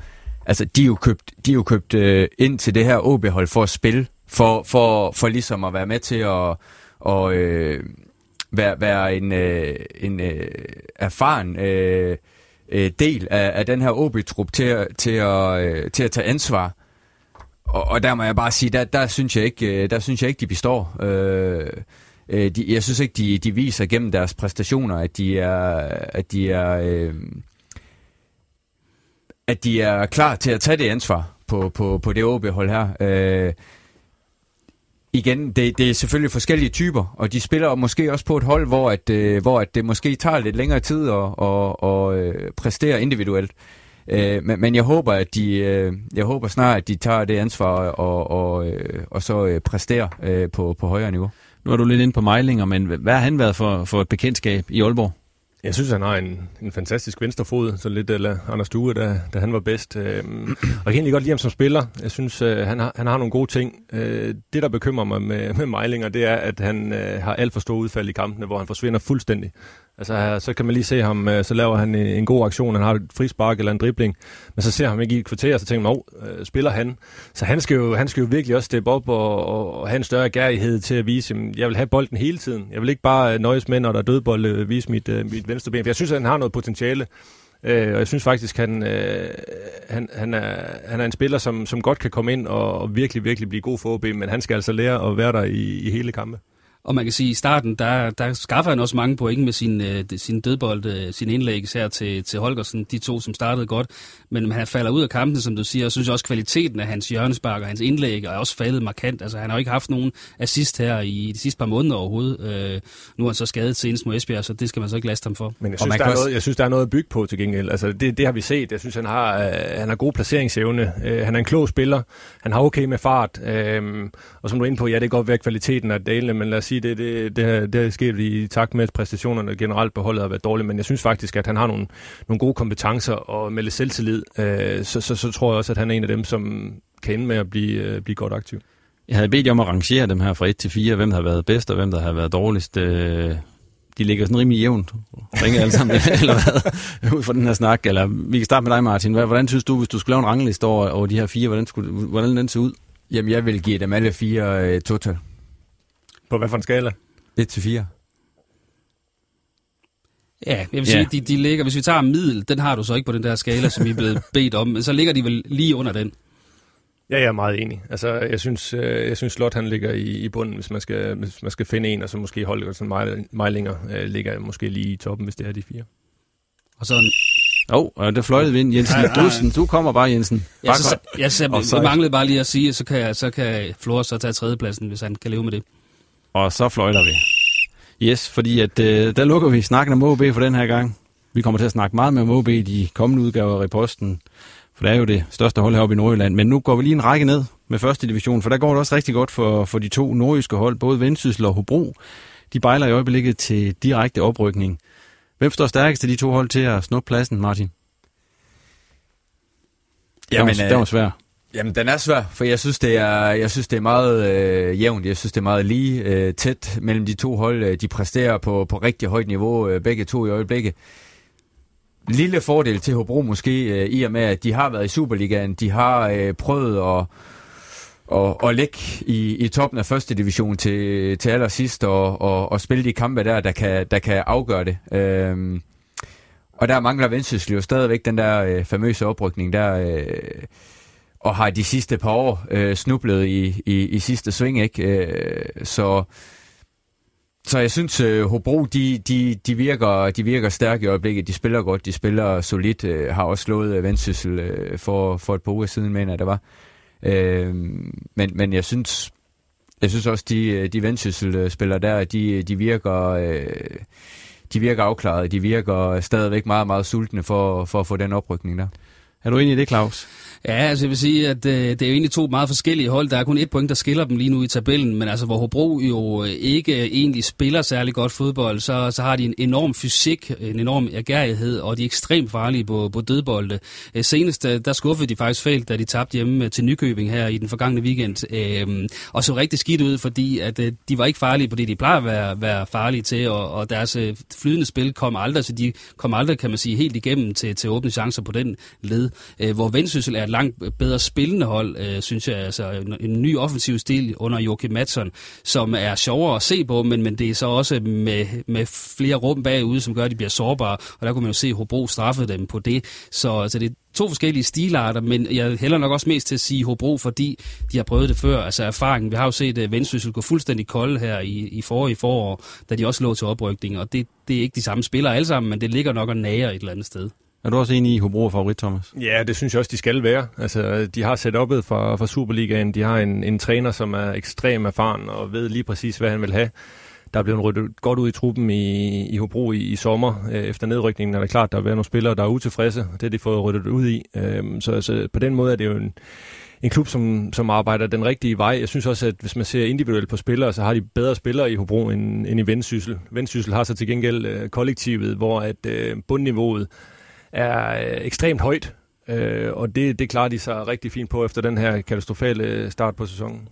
altså de er jo købt, de er jo købt øh, ind til det her OB-hold for at spille, for, for, for ligesom at være med til at og, øh, være, være en, øh, en øh, erfaren øh, øh, del af, af den her OB-trup til, til, at, øh, til at tage ansvar og, og der må jeg bare sige, der, der, synes, jeg ikke, øh, der synes jeg ikke, de består. Øh, øh, de, jeg synes ikke, de, de viser gennem deres præstationer, at de er, at de er, øh, at de er klar til at tage det ansvar på, på, på det OB-hold her. Øh, igen, det, det er selvfølgelig forskellige typer, og de spiller måske også på et hold, hvor, at, øh, hvor at det måske tager lidt længere tid at, at, at, at præstere individuelt. Øh, men, men jeg håber, at de, øh, jeg håber snart, at de tager det ansvar og, og, øh, og så øh, præsterer øh, på, på højere niveau. Nu er du lidt inde på Mejlinger, men hvad har han været for, for et bekendtskab i Aalborg? Jeg synes, han har en, en fantastisk venstrefod, så lidt eller Anders Due, da, da han var bedst. Øhm, og jeg kan egentlig godt lide ham som spiller. Jeg synes, øh, han, har, han har nogle gode ting. Øh, det, der bekymrer mig med, med Mejlinger, det er, at han øh, har alt for store udfald i kampene, hvor han forsvinder fuldstændig. Altså, så kan man lige se ham, øh, så laver han øh, en, god aktion, han har et frispark eller en dribling, men så ser han ikke i et kvarter, og så tænker man, oh, spiller han? Så han skal, jo, han skal jo virkelig også steppe op og, og have en større gærighed til at vise, at jeg vil have bolden hele tiden. Jeg vil ikke bare nøjes med, når der er dødbold, vise mit, mit venstre ben, for jeg synes, at han har noget potentiale. Øh, og jeg synes faktisk, han, øh, han, han, er, han er en spiller, som, som godt kan komme ind og, og virkelig, virkelig blive god for OB, men han skal altså lære at være der i, i hele kampe. Og man kan sige, at i starten, der, der skaffer han også mange point med sin, øh, sin dødbold, øh, sin indlæg her til, til Holgersen, de to, som startede godt. Men han falder ud af kampen, som du siger, og synes også, kvaliteten af hans hjørnespark og hans indlæg er også faldet markant. Altså, han har jo ikke haft nogen assist her i de sidste par måneder overhovedet. Øh, nu er han så skadet senest mod Esbjerg, så det skal man så ikke laste ham for. Men jeg synes, der er også... noget, jeg synes, der er noget at bygge på til gengæld. Altså, det, det har vi set. Jeg synes, han har, øh, han har god placeringsevne. Øh, han er en klog spiller. Han har okay med fart. Øh, og som du er inde på, ja, det kan godt være kvaliteten af delene, men lad os sige, det, det, det det er sket i takt med, at præstationerne generelt på holdet har været dårlige, men jeg synes faktisk, at han har nogle, nogle gode kompetencer og med lidt selvtillid, øh, så, så, så tror jeg også, at han er en af dem, som kan ende med at blive, øh, blive godt aktiv. Jeg havde bedt jer om at rangere dem her fra 1 til 4, hvem der har været bedst og hvem der har været dårligst. Øh, de ligger sådan rimelig jævnt. Ringe alle sammen, (laughs) eller hvad? Ud fra den her snak. Eller vi kan starte med dig, Martin. Hvordan synes du, hvis du skulle lave en rangliste over, over de her fire, hvordan, skulle, hvordan den se ud? Jamen, jeg vil give dem alle fire uh, total. På hvad for en skala? 1 til 4. Ja, jeg vil sige, yeah. de, de ligger, hvis vi tager middel, den har du så ikke på den der skala, som I er blevet (laughs) bedt om, men så ligger de vel lige under den. Ja, jeg er meget enig. Altså, jeg synes, øh, jeg synes Slot han ligger i, i bunden, hvis man, skal, hvis man skal finde en, og så måske Holger Meilinger øh, ligger måske lige i toppen, hvis det er de fire. Og så Åh, oh, der fløjtede vi ind, Jensen. Ja, du, du kommer bare, Jensen. Bare ja, så, jeg, så, jeg, jeg manglede bare lige at sige, så kan, så kan Flores så tage tredjepladsen, hvis han kan leve med det. Og så fløjter vi. Yes, fordi at, øh, der lukker vi snakken om OB for den her gang. Vi kommer til at snakke meget med om OB i de kommende udgaver af Reposten, for det er jo det største hold heroppe i Nordjylland. Men nu går vi lige en række ned med første division, for der går det også rigtig godt for, for de to nordjyske hold, både Vendsyssel og Hobro. De bejler i øjeblikket til direkte oprykning. Hvem står stærkest af de to hold til at snuppe pladsen, Martin? Jamen, det var, det var svært. Jamen, den er svær, for jeg synes, det er, jeg synes, det er meget øh, jævnt. Jeg synes, det er meget lige øh, tæt mellem de to hold. Øh, de præsterer på, på rigtig højt niveau, øh, begge to i øjeblikket. Lille fordel til Hobro måske, øh, i og med, at de har været i Superligaen. De har øh, prøvet at, at, og ligge i, i toppen af første division til, til allersidst og, og, og spille de kampe der, der kan, der kan afgøre det. Øhm, og der mangler Vendsyssel jo stadigvæk den der øh, famøse oprykning der... Øh, og har de sidste par år øh, snublet i, i, i sidste sving, ikke? Øh, så, så jeg synes, øh, Hobro, de, de, de, virker, de virker stærke i øjeblikket. De spiller godt, de spiller solidt, øh, har også slået øh, Vendsyssel øh, for, for et par uger siden, mener jeg, der var. Øh, men, men jeg synes, jeg synes også, de, de Vendsyssel-spillere øh, der, de, de virker... Øh, de virker afklaret. De virker stadigvæk meget, meget sultne for, for at få den oprykning der. Er du enig i det, Claus? Ja, altså jeg vil sige, at øh, det er jo egentlig to meget forskellige hold. Der er kun et point, der skiller dem lige nu i tabellen, men altså hvor Hobro jo øh, ikke øh, egentlig spiller særlig godt fodbold, så, så har de en enorm fysik, en enorm ergærighed, og de er ekstremt farlige på, på dødbolde. Øh, senest, øh, der skuffede de faktisk fælt, da de tabte hjemme til Nykøbing her i den forgangne weekend, øh, og så rigtig skidt ud, fordi at øh, de var ikke farlige på det, de plejer at være, være farlige til, og, og deres øh, flydende spil kom aldrig, så de kom aldrig, kan man sige, helt igennem til, til åbne chancer på den led. Øh, hvor Vendsyssel er et langt bedre spillende hold, øh, synes jeg. Altså en, en ny offensiv stil under Joachim Madsen, som er sjovere at se på, men, men det er så også med, med flere rum bagude, som gør, at de bliver sårbare. Og der kunne man jo se, at Hobro straffede dem på det. Så altså, det er to forskellige stilarter, men jeg hælder nok også mest til at sige Hobro, fordi de har prøvet det før. Altså erfaringen, vi har jo set uh, Vendsyssel gå fuldstændig kold her i, i forrige forår, da de også lå til oprykning, og det, det er ikke de samme spillere alle sammen, men det ligger nok og nager et eller andet sted. Er du også enig i Hobro favorit, Thomas? Ja, det synes jeg også, de skal være. Altså, de har set opet fra, fra Superligaen. De har en, en træner, som er ekstrem erfaren og ved lige præcis, hvad han vil have. Der er blevet ryddet godt ud i truppen i, i Hobro i, i sommer. Øh, efter nedrykningen er det klart, der vil være nogle spillere, der er utilfredse. Det har de fået ryddet ud i. Øhm, så, så på den måde er det jo en, en klub, som, som arbejder den rigtige vej. Jeg synes også, at hvis man ser individuelt på spillere, så har de bedre spillere i Hobro end, end i Vendsyssel. Vendsyssel har så til gengæld øh, kollektivet, hvor at øh, bundniveauet er øh, ekstremt højt, øh, og det, det klarer de sig rigtig fint på efter den her katastrofale start på sæsonen.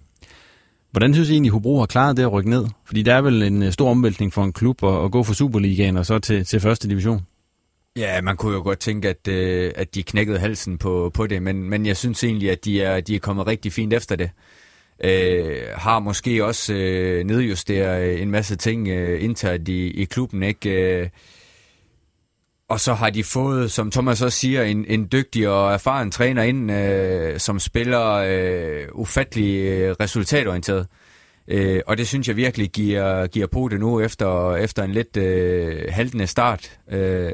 Hvordan synes I egentlig, Hobro har klaret det at rykke ned? Fordi der er vel en øh, stor omvæltning for en klub at, at gå fra Superligaen og så til, til første division. Ja, man kunne jo godt tænke, at, øh, at de knækkede halsen på, på det, men, men jeg synes egentlig, at de er, de er kommet rigtig fint efter det. Øh, har måske også øh, nedjusteret en masse ting øh, internt i, i klubben, ikke? Øh, og så har de fået, som Thomas også siger, en, en dygtig og erfaren træner ind, øh, som spiller øh, ufattelig øh, resultatorienteret. Øh, og det synes jeg virkelig giver, giver på det nu efter, efter en lidt øh, haltende start. Øh,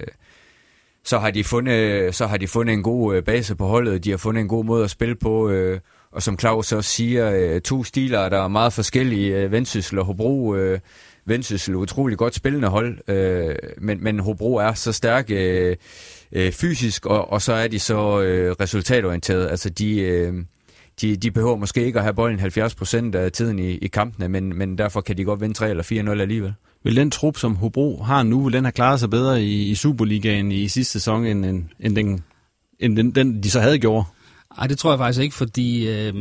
så har de fundet, så har de fundet en god øh, base på holdet, de har fundet en god måde at spille på, øh, og som Claus også siger, øh, to stiler, der er meget forskellige, øh, Vendsyssel og Hobro. Øh, Vendsyssel utrolig godt spillende hold, øh, men, men Hobro er så stærk øh, øh, fysisk, og, og så er de så øh, resultatorienteret. Altså de, øh, de, de behøver måske ikke at have bolden 70% af tiden i, i kampene, men, men derfor kan de godt vinde 3 eller 4-0 alligevel. Vil den trup, som Hobro har nu, vil den have klaret sig bedre i, i Superligaen i sidste sæson, end, end, end, den, end den, den, de så havde gjort? Nej, det tror jeg faktisk ikke, fordi øh,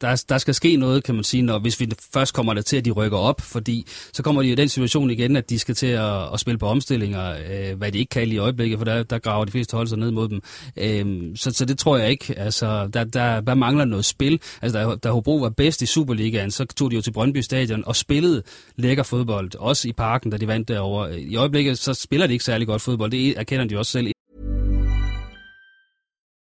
der, der skal ske noget, kan man sige, når, hvis vi først kommer der til, at de rykker op, fordi så kommer de i den situation igen, at de skal til at, at spille på omstillinger, øh, hvad de ikke kan i øjeblikket, for der, der graver de fleste hold sig ned mod dem. Øh, så, så det tror jeg ikke. Altså, der, der, der mangler noget spil. Altså, da, da Hobro var bedst i Superligaen, så tog de jo til Brøndby Stadion og spillede lækker fodbold, også i parken, da de vandt derover. I øjeblikket, så spiller de ikke særlig godt fodbold. Det erkender de også selv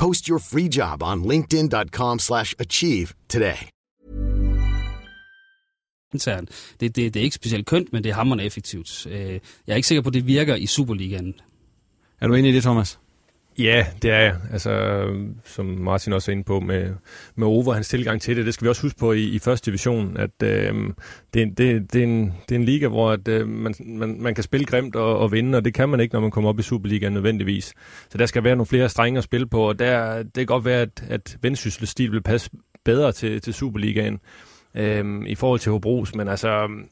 Post your free job on linkedin.com slash achieve today. Det, det, det er ikke specielt kønt, men det er hammerende effektivt. Øh, jeg er ikke sikker på, at det virker i Superligaen. Er du enig i det, Thomas? Ja, det er jeg. Altså, som Martin også er inde på med, med Ove hans tilgang til det, det skal vi også huske på i, i første division, at øh, det, det, det, er en, det er en liga, hvor at, øh, man, man, man kan spille grimt og, og vinde, og det kan man ikke, når man kommer op i Superligaen nødvendigvis. Så der skal være nogle flere strenge at spille på, og der, det kan godt være, at, at Vendsyssels stil vil passe bedre til, til Superligaen øh, i forhold til Hobros, men altså øhm,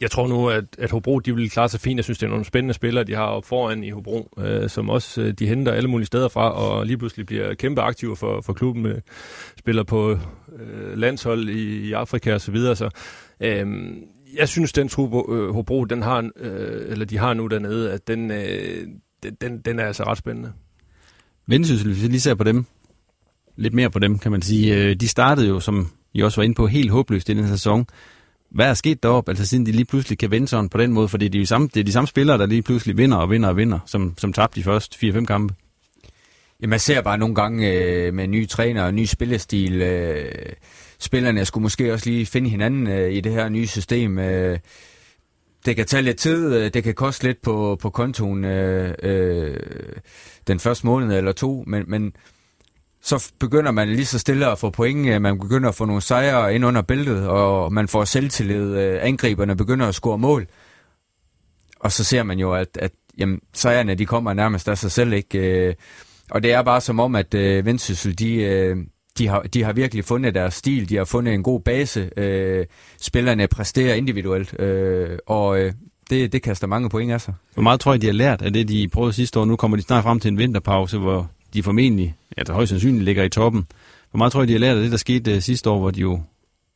jeg tror nu, at, at Hobro de vil klare sig fint. Jeg synes, det er nogle spændende spillere, de har op foran i Hobro, øh, som også øh, de henter alle mulige steder fra, og lige pludselig bliver kæmpe aktive for, for klubben. Øh, spiller på øh, landshold i, i Afrika og så videre. Så, øh, jeg synes, den trup, øh, Hobro, den har, øh, eller de har nu dernede, at den, øh, den, den er altså ret spændende. Vendsyssel, hvis vi lige ser på dem, lidt mere på dem, kan man sige. Øh, de startede jo, som I også var inde på, helt håbløst i den her sæson hvad er sket deroppe, altså siden de lige pludselig kan vende sådan på den måde, fordi det er, de samme, det er de samme spillere, der lige pludselig vinder og vinder og vinder, som, som tabte de første 4-5 kampe. Jamen, man ser bare nogle gange øh, med nye træner og ny spillestil. Øh, spillerne skulle måske også lige finde hinanden øh, i det her nye system. Øh, det kan tage lidt tid, øh, det kan koste lidt på, på kontoen øh, øh, den første måned eller to, men, men så begynder man lige så stille at få point. Øh, man begynder at få nogle sejre ind under bæltet, og man får selvtillid. Øh, angriberne begynder at score mål. Og så ser man jo, at, at jamen, sejrene de kommer nærmest af sig selv. ikke. Øh, og det er bare som om, at øh, Vendsyssel, de, øh, de, har, de har virkelig fundet deres stil. De har fundet en god base. Øh, spillerne præsterer individuelt. Øh, og øh, det, det kaster mange point af sig. Hvor meget tror jeg, de har lært af det, de prøvede sidste år? Nu kommer de snart frem til en vinterpause, hvor de formentlig, ja, der højst sandsynligt ligger i toppen. Hvor meget tror jeg, de har lært af det, der skete uh, sidste år, hvor de jo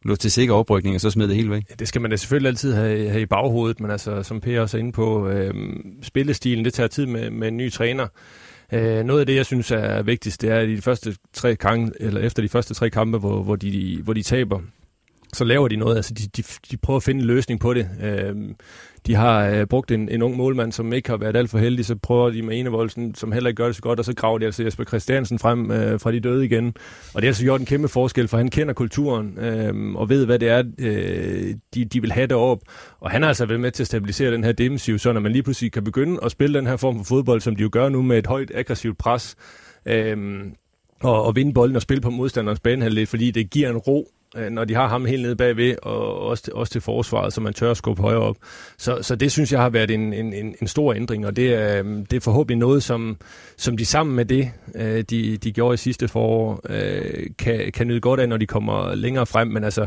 lå til sikker oprykning, og så smed det hele væk? Ja, det skal man da selvfølgelig altid have, have i baghovedet, men altså, som Per også er inde på, øh, spillestilen, det tager tid med, med en ny træner. Øh, noget af det, jeg synes er vigtigst, det er, at i de første tre kampe, eller efter de første tre kampe, hvor, hvor, de, hvor de taber, så laver de noget. Altså, de, de, de prøver at finde en løsning på det. Øh, de har øh, brugt en, en ung målmand, som ikke har været alt for heldig, så prøver de med Enevoldsen, som heller ikke gør det så godt, og så graver de altså Jesper Christiansen frem øh, fra de døde igen. Og det har altså gjort en kæmpe forskel, for han kender kulturen, øh, og ved, hvad det er, øh, de, de vil have deroppe. Og han har altså været med til at stabilisere den her defensiv, så når man lige pludselig kan begynde at spille den her form for fodbold, som de jo gør nu med et højt aggressivt pres, øh, og, og vinde bolden og spille på modstanderens banehalvdel, fordi det giver en ro Øh, når de har ham helt nede bagved, og også til, også til forsvaret, så man tør at skubbe højere op. Så, så det synes jeg har været en, en, en stor ændring, og det er, øh, det er forhåbentlig noget, som, som de sammen med det, øh, de, de gjorde i sidste forår, kan, kan nyde godt af, når de kommer længere frem. Men altså,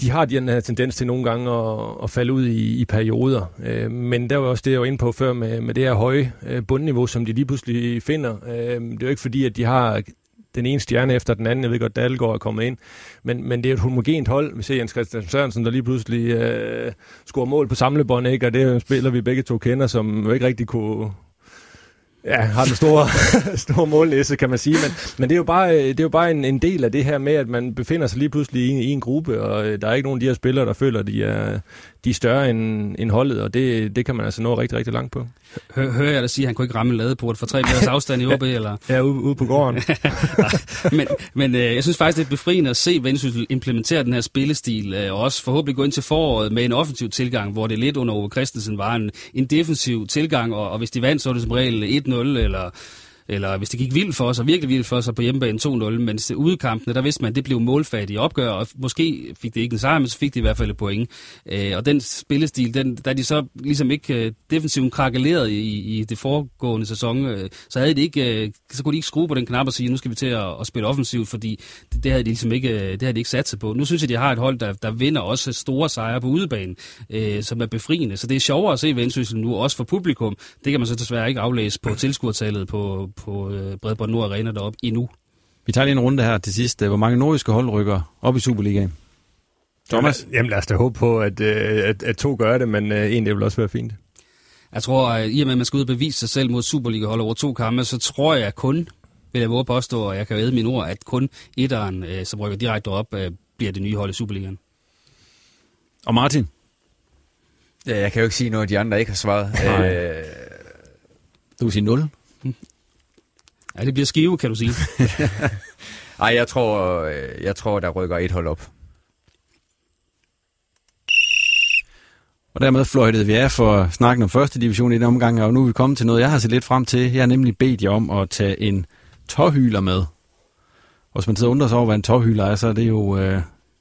de har den her tendens til nogle gange at, at falde ud i, i perioder. Øh, men der var også det, jeg var inde på før med, med det her høje øh, bundniveau, som de lige pludselig finder. Øh, det er jo ikke fordi, at de har den ene stjerne efter den anden. Jeg ved godt, Dalgaard er kommet ind. Men, men det er et homogent hold. Vi ser Jens Christian Sørensen, der lige pludselig øh, scorer mål på samlebånd, ikke? og det er spiller, vi begge to kender, som jo ikke rigtig kunne, ja, har den store, (laughs) store målnæse, kan man sige. Men, men det er jo bare, øh, det er jo bare en, en del af det her med, at man befinder sig lige pludselig i, i en gruppe, og øh, der er ikke nogen af de her spillere, der føler, at de er, de er større end, end holdet, og det, det kan man altså nå rigtig, rigtig langt på. Hør, hører jeg dig sige, at han kunne ikke ramme en ladeport for tre meters (laughs) afstand i OB? eller? Ja, ude, ude på gården. (laughs) men men øh, jeg synes faktisk, det er befriende at se Vendsyssel implementere den her spillestil, øh, og også forhåbentlig gå ind til foråret med en offensiv tilgang, hvor det lidt under Ove Christensen var en, en defensiv tilgang, og, og hvis de vandt, så var det som regel 1-0, eller eller hvis det gik vildt for os, og virkelig vildt for os på hjemmebane 2-0, men udekampene, der vidste man, at det blev målfattige opgør, og måske fik det ikke en sejr, men så fik det i hvert fald et point. Øh, og den spillestil, den, da de så ligesom ikke øh, defensivt krakeleret i, i det foregående sæson, øh, så, havde de ikke, øh, så kunne de ikke skrue på den knap og sige, nu skal vi til at, at spille offensivt, fordi det, det havde de ligesom ikke, det havde de ikke sat sig på. Nu synes jeg, de har et hold, der, der vinder også store sejre på udebanen, øh, som er befriende. Så det er sjovere at se Vendsyssel nu, også for publikum. Det kan man så desværre ikke aflæse på (clears throat) tilskuertallet på, på øh, Bredbånd Nord Arena deroppe endnu. Vi tager lige en runde her til sidst. Hvor mange nordiske hold rykker op i Superligaen? Thomas? Jamen, jamen lad os da håbe på, at, øh, at, at to gør det, men øh, en det vil også være fint. Jeg tror, at i og med, at man skal ud og bevise sig selv mod Superliga-hold over to kampe, så tror jeg kun, vil jeg våge påstå, og jeg kan vide mine ord, at kun etteren, øh, som rykker direkte op, øh, bliver det nye hold i Superligaen. Og Martin? Ja, jeg kan jo ikke sige noget, de andre ikke har svaret. Øh, du vil sige 0? Ja, det bliver skive, kan du sige. (laughs) Ej, jeg tror, øh, jeg tror, der rykker et hold op. Og dermed fløjtede vi af for snakken om første division i den omgang, og nu er vi kommet til noget, jeg har set lidt frem til. Jeg har nemlig bedt jer om at tage en tårhyler med. Og hvis man sidder og undrer sig over, hvad en tårhyler er, så er det jo, øh,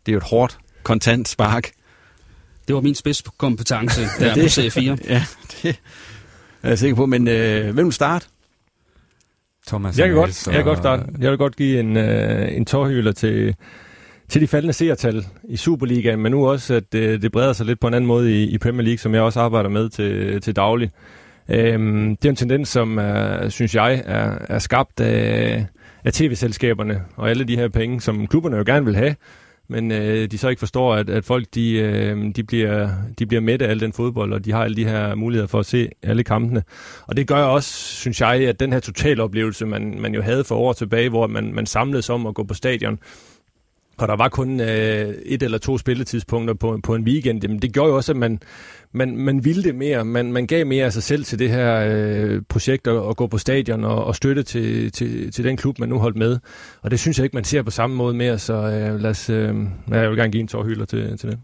det er jo et hårdt, kontant spark. Det var min spidskompetence (laughs) der det, på C4. (laughs) Ja, det er jeg sikker på. Men øh, hvem vil starte? Thomas jeg kan, godt, så... jeg kan godt starte. Jeg vil godt give en, øh, en tårhyler til, til de faldende seertal i Superligaen, men nu også, at øh, det breder sig lidt på en anden måde i, i Premier League, som jeg også arbejder med til, til daglig. Øhm, det er en tendens, som er, synes jeg er, er skabt af, af tv-selskaberne og alle de her penge, som klubberne jo gerne vil have, men øh, de så ikke forstår, at, at folk de, øh, de, bliver, de bliver med af al den fodbold, og de har alle de her muligheder for at se alle kampene. Og det gør også, synes jeg, at den her totaloplevelse, man, man jo havde for år tilbage, hvor man, man samledes om at gå på stadion, og der var kun øh, et eller to spilletidspunkter på, på en weekend, jamen det gjorde jo også, at man, man, man ville det mere. Man, man gav mere af sig selv til det her øh, projekt at, at gå på stadion og, og støtte til, til, til den klub, man nu holdt med. Og det synes jeg ikke, man ser på samme måde mere, så øh, lad os, øh, jeg vil gerne give en tårhylder til, til det.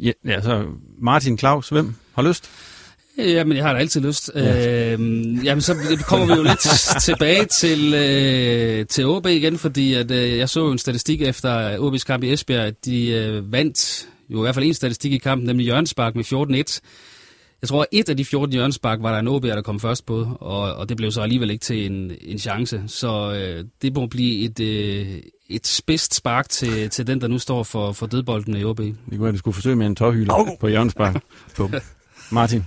Ja, ja, så Martin Claus, hvem har lyst? Jamen, jeg har da altid lyst. Ja. Øh, jamen, så kommer vi jo lidt (laughs) tilbage til, øh, til OB igen, fordi at, øh, jeg så en statistik efter OB's kamp i Esbjerg, at de øh, vandt jo i hvert fald en statistik i kampen, nemlig Jørgenspark med 14-1. Jeg tror, at et af de 14 Jørgenspark var der en OB, der kom først på, og, og det blev så alligevel ikke til en, en chance. Så øh, det må blive et, øh, et spidst spark til, til den, der nu står for, for dødbolden i OB. Det kunne være, du skulle forsøge med en tårhylde oh. på Jørgenspark. (laughs) Martin?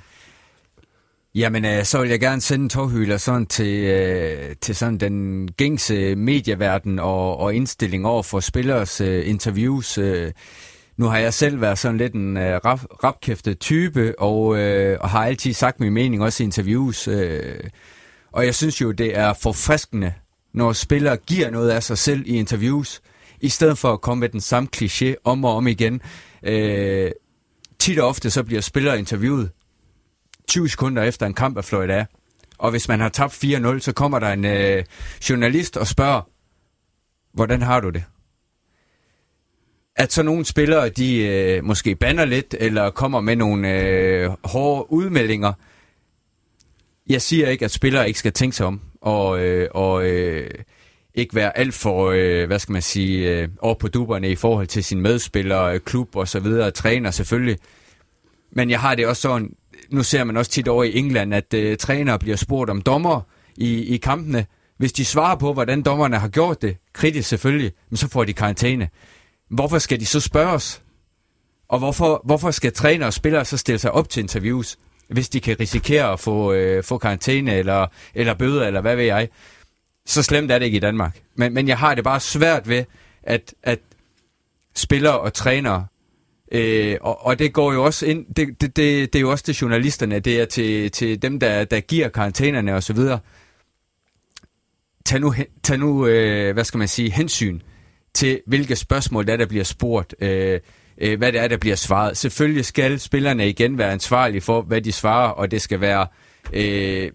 Jamen, øh, så vil jeg gerne sende en tårhyler sådan til, øh, til sådan den gængse medieverden og, og indstilling over for spillers øh, interviews. Øh. Nu har jeg selv været sådan lidt en øh, rap, rapkæftet type, og, øh, og har altid sagt min mening også i interviews. Øh. Og jeg synes jo, det er forfriskende, når spillere giver noget af sig selv i interviews, i stedet for at komme med den samme kliché om og om igen. Øh, tit og ofte så bliver spillere interviewet 20 sekunder efter en kamp er fløjt af. Og hvis man har tabt 4-0, så kommer der en øh, journalist og spørger, hvordan har du det? At så nogle spillere, de øh, måske banner lidt, eller kommer med nogle øh, hårde udmeldinger. Jeg siger ikke, at spillere ikke skal tænke sig om, og, øh, og øh, ikke være alt for, øh, hvad skal man sige, øh, over på duberne i forhold til sine medspillere, øh, klub og så videre, træner selvfølgelig. Men jeg har det også sådan, nu ser man også tit over i England, at øh, trænere bliver spurgt om dommer i, i kampene. Hvis de svarer på, hvordan dommerne har gjort det, kritisk selvfølgelig, men så får de karantæne. Hvorfor skal de så spørges? Og hvorfor, hvorfor skal træner og spillere så stille sig op til interviews, hvis de kan risikere at få, øh, få karantæne eller, eller bøder, eller hvad ved jeg? Så slemt er det ikke i Danmark. Men, men jeg har det bare svært ved, at, at spillere og trænere Øh, og, og det går jo også ind, det, det, det, det er jo også til journalisterne, det er til, til dem, der, der giver karantænerne osv. Tag nu, tag nu øh, hvad skal man sige, hensyn til, hvilke spørgsmål der, der bliver spurgt, øh, øh, hvad det er, der bliver svaret. Selvfølgelig skal spillerne igen være ansvarlige for, hvad de svarer, og det skal være øh,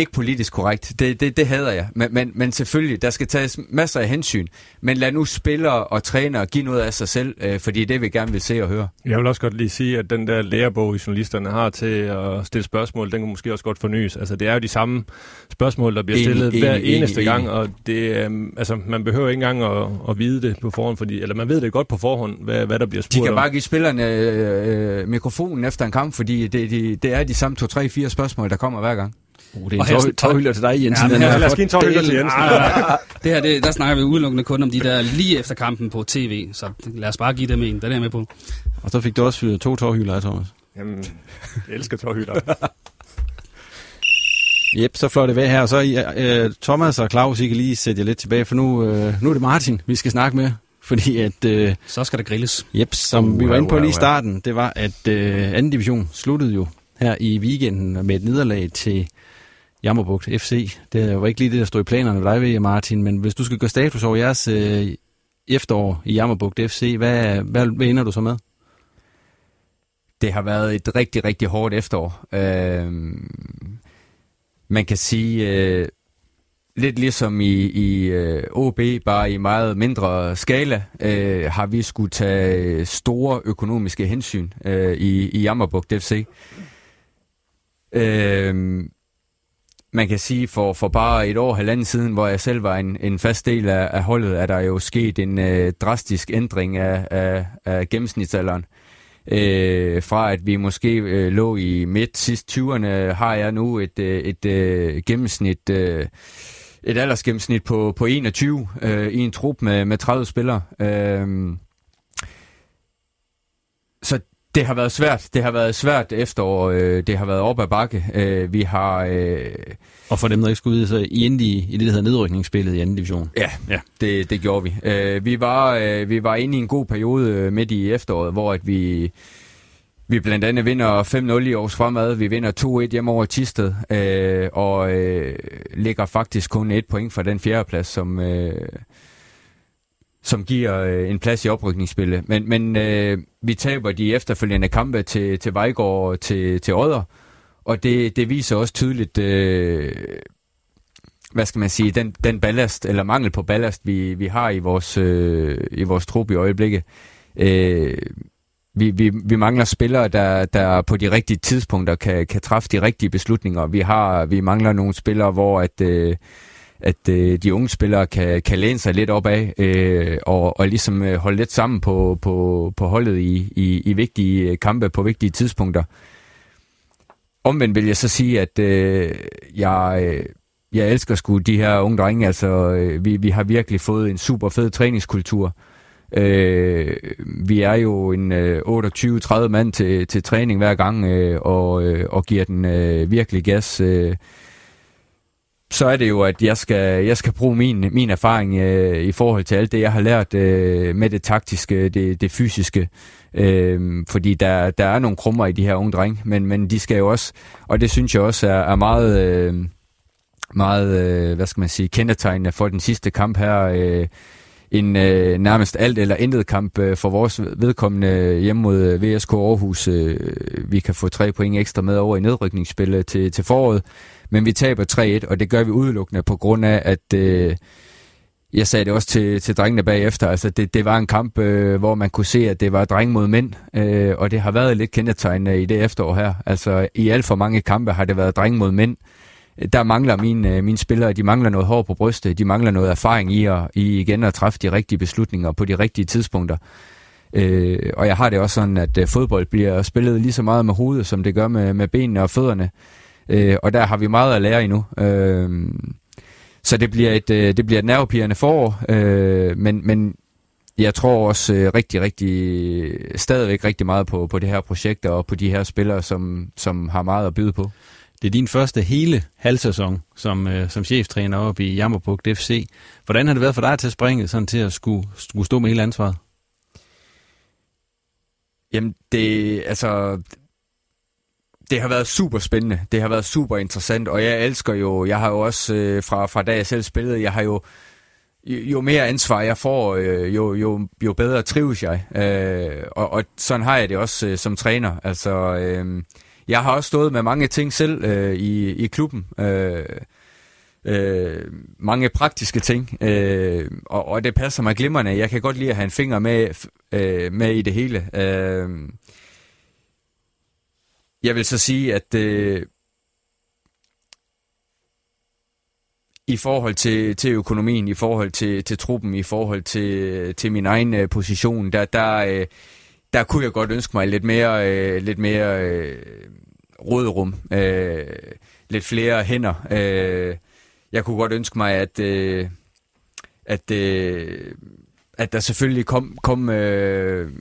ikke politisk korrekt. Det, det, det hader jeg. Men, men, men selvfølgelig, der skal tages masser af hensyn. Men lad nu spillere og trænere give noget af sig selv, øh, fordi det vi gerne vil se og høre. Jeg vil også godt lige sige, at den der lærebog, journalisterne har til at stille spørgsmål, den kan måske også godt fornyes. Altså, det er jo de samme spørgsmål, der bliver enig, stillet enig, hver enig, eneste enig, gang, og det, øh, altså, man behøver ikke engang at, at vide det på forhånd, fordi, eller man ved det godt på forhånd, hvad, hvad der bliver spurgt De kan om. bare give spillerne øh, mikrofonen efter en kamp, fordi det, det, det er de samme to, tre, fire spørgsmål, der kommer hver gang. Uh, det er en tårhylder til dig, Jensen. Ja, men her, lad os give en tårhylder til Jensen. (laughs) det her, det, der snakker vi udelukkende kun om de der lige efter kampen på tv, så lad os bare give dem en. Den er jeg med på. Og så fik du også fyret to tårhylder Thomas. Jamen, jeg elsker tårhylder. (laughs) Jep, så flot det væk her. Og så uh, Thomas og Claus, I kan lige sætte jer lidt tilbage, for nu, uh, nu er det Martin, vi skal snakke med. Fordi at... Uh, så skal der grilles. Jep, som uh, vi var inde på lige i starten, det var, at uh, anden division sluttede jo her i weekenden med et nederlag til Jammerbugt FC. Det var ikke lige det, der stod i planerne ved dig ved, Martin, men hvis du skal gøre status over jeres øh, efterår i Jammerbugt FC, hvad, hvad, hvad ender du så med? Det har været et rigtig, rigtig hårdt efterår. Øh, man kan sige, øh, lidt ligesom i, i øh, OB, bare i meget mindre skala, øh, har vi skulle tage store økonomiske hensyn øh, i, i Jammerbugt FC. Øh, man kan sige, for, for bare et år, halvanden siden, hvor jeg selv var en, en fast del af, af holdet, er der jo sket en øh, drastisk ændring af, af, af gennemsnitsalderen. Øh, fra at vi måske øh, lå i midt sidst 20'erne, har jeg nu et, øh, et øh, gennemsnit, øh, et aldersgennemsnit på, på 21 øh, i en trup med, med 30 spillere. Øh, så det har været svært. Det har været svært efterår. Øh, det har været op ad bakke. Øh, vi har... Øh... Og for dem, der ikke skulle ud, så I endte i, det, der hedder nedrykningsspillet i anden division. Ja, ja. Det, det gjorde vi. Øh, vi, var, øh, vi var inde i en god periode øh, midt i efteråret, hvor at vi... Vi blandt andet vinder 5-0 i års fremad. Vi vinder 2-1 hjemme over Tisted, øh, og øh, ligger faktisk kun et point fra den fjerde plads, som, øh, som giver øh, en plads i oprykningsspillet. Men, men øh, vi taber de efterfølgende kampe til, til Vejgaard og til, til Odder, og det, det viser også tydeligt, øh, hvad skal man sige, den, den ballast, eller mangel på ballast, vi, vi har i vores, øh, i vores trup i øjeblikket. Øh, vi, vi, vi mangler spillere, der, der på de rigtige tidspunkter kan, kan træffe de rigtige beslutninger. Vi har vi mangler nogle spillere, hvor at... Øh, at øh, de unge spillere kan, kan læne sig lidt op af øh, og, og ligesom øh, holde lidt sammen på, på, på holdet i, i, i vigtige øh, kampe på vigtige tidspunkter. Omvendt vil jeg så sige, at øh, jeg, øh, jeg elsker sgu de her unge drenge. Altså, øh, vi, vi har virkelig fået en super fed træningskultur. Øh, vi er jo en øh, 28-30 mand til, til træning hver gang øh, og, øh, og giver den øh, virkelig gas. Øh, så er det jo, at jeg skal, jeg skal bruge min, min erfaring øh, i forhold til alt det, jeg har lært øh, med det taktiske, det, det fysiske. Øh, fordi der, der er nogle krummer i de her unge drenge, men, men de skal jo også, og det synes jeg også er, er meget, øh, meget øh, hvad skal man sige, kendetegnende for den sidste kamp her. Øh, en øh, nærmest alt eller intet kamp øh, for vores vedkommende hjemme mod øh, VSK Aarhus. Øh, vi kan få tre point ekstra med over i nedrykningsspillet til, til foråret. Men vi taber 3-1, og det gør vi udelukkende på grund af, at øh, jeg sagde det også til, til drengene bagefter, altså det, det var en kamp, øh, hvor man kunne se, at det var dreng mod mænd, øh, og det har været lidt kendetegnende i det efterår her. Altså i alt for mange kampe har det været dreng mod mænd. Der mangler mine, øh, mine spillere, de mangler noget hår på brystet, de mangler noget erfaring i, at, i igen at træffe de rigtige beslutninger på de rigtige tidspunkter. Øh, og jeg har det også sådan, at øh, fodbold bliver spillet lige så meget med hovedet, som det gør med, med benene og fødderne. Øh, og der har vi meget at lære endnu. Øh, så det bliver et, øh, det bliver et nervepirrende forår, øh, men, men jeg tror også øh, rigtig, rigtig, stadigvæk rigtig meget på, på det her projekt og på de her spillere, som, som har meget at byde på. Det er din første hele halvsæson som, øh, som cheftræner op i Jammerbugt FC. Hvordan har det været for dig at springe sådan til at skulle, skulle stå med hele ansvaret? Jamen, det, altså, det har været super spændende. Det har været super interessant, og jeg elsker jo, jeg har jo også øh, fra, fra da jeg selv spillede, jeg har jo jo mere ansvar jeg får, øh, jo, jo, jo bedre trives jeg. Øh, og, og sådan har jeg det også øh, som træner. Altså, øh, jeg har også stået med mange ting selv øh, i, i klubben. Øh, øh, mange praktiske ting, øh, og, og det passer mig glimrende. Jeg kan godt lide at have en finger med, øh, med i det hele. Øh, jeg vil så sige, at øh, i forhold til, til økonomien, i forhold til, til truppen, i forhold til, til min egen øh, position, der, der, øh, der kunne jeg godt ønske mig lidt mere, øh, lidt mere øh, råderum, øh, lidt flere hænder. Øh, jeg kunne godt ønske mig, at, øh, at, øh, at der selvfølgelig kom, kom øh,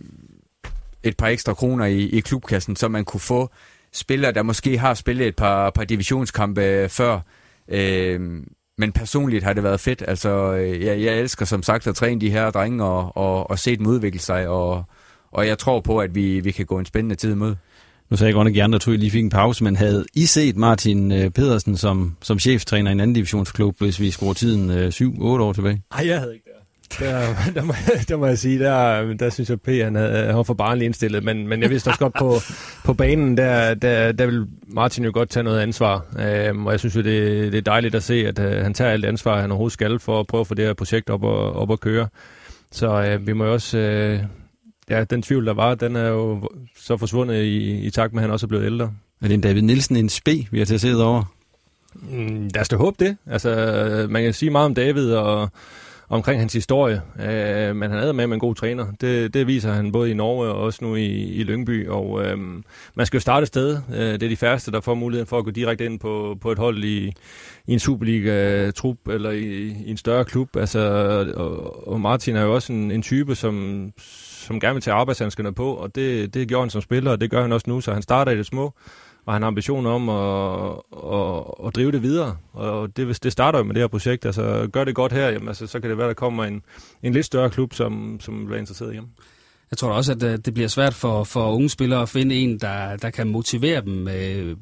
et par ekstra kroner i, i klubkassen, så man kunne få spillere, der måske har spillet et par, par divisionskampe øh, før. Øh, men personligt har det været fedt. Altså, øh, jeg, jeg elsker som sagt at træne de her drenge og, og, og se dem udvikle sig, og, og jeg tror på, at vi, vi kan gå en spændende tid imod. Nu sagde jeg godt nok, at I tog lige fik en pause, men havde I set Martin øh, Pedersen som, som cheftræner i en anden divisionsklub, hvis vi skruer tiden øh, 7-8 år tilbage? Nej, jeg havde ikke det. Der, (laughs) der, må, der må jeg sige, der, der synes jeg, at P han, havde, han var for barnlig indstillet, men, men jeg vidste også godt på, på banen, der, der, der vil Martin jo godt tage noget ansvar. Øhm, og jeg synes jo, det, det er dejligt at se, at øh, han tager alt ansvar, han overhovedet skal, for at prøve at få det her projekt op og, op at køre. Så øh, vi må jo også... Øh, ja, den tvivl, der var, den er jo så forsvundet i, i takt med, at han også er blevet ældre. Er det en David Nielsen en spe, vi har til at se over? Mm, lad os da håbe det. Altså, man kan sige meget om David og omkring hans historie, øh, men han er med med en god træner. Det, det viser han både i Norge og også nu i, i Lyngby, og øh, man skal jo starte et sted. Øh, det er de færreste, der får muligheden for at gå direkte ind på, på et hold i, i en Superliga-trup eller i, i en større klub. Altså, og, og Martin er jo også en, en type, som, som gerne vil tage arbejdshandskerne på, og det, det gjorde han som spiller, og det gør han også nu, så han starter i det små og han har ambitioner om at, at, at drive det videre. Og det, det starter jo med det her projekt. Altså, gør det godt her, jamen, altså, så kan det være, der kommer en, en lidt større klub, som, som bliver interesseret i ham. Jeg tror også, at øh, det bliver svært for, for unge spillere at finde en, der, der kan motivere dem øh,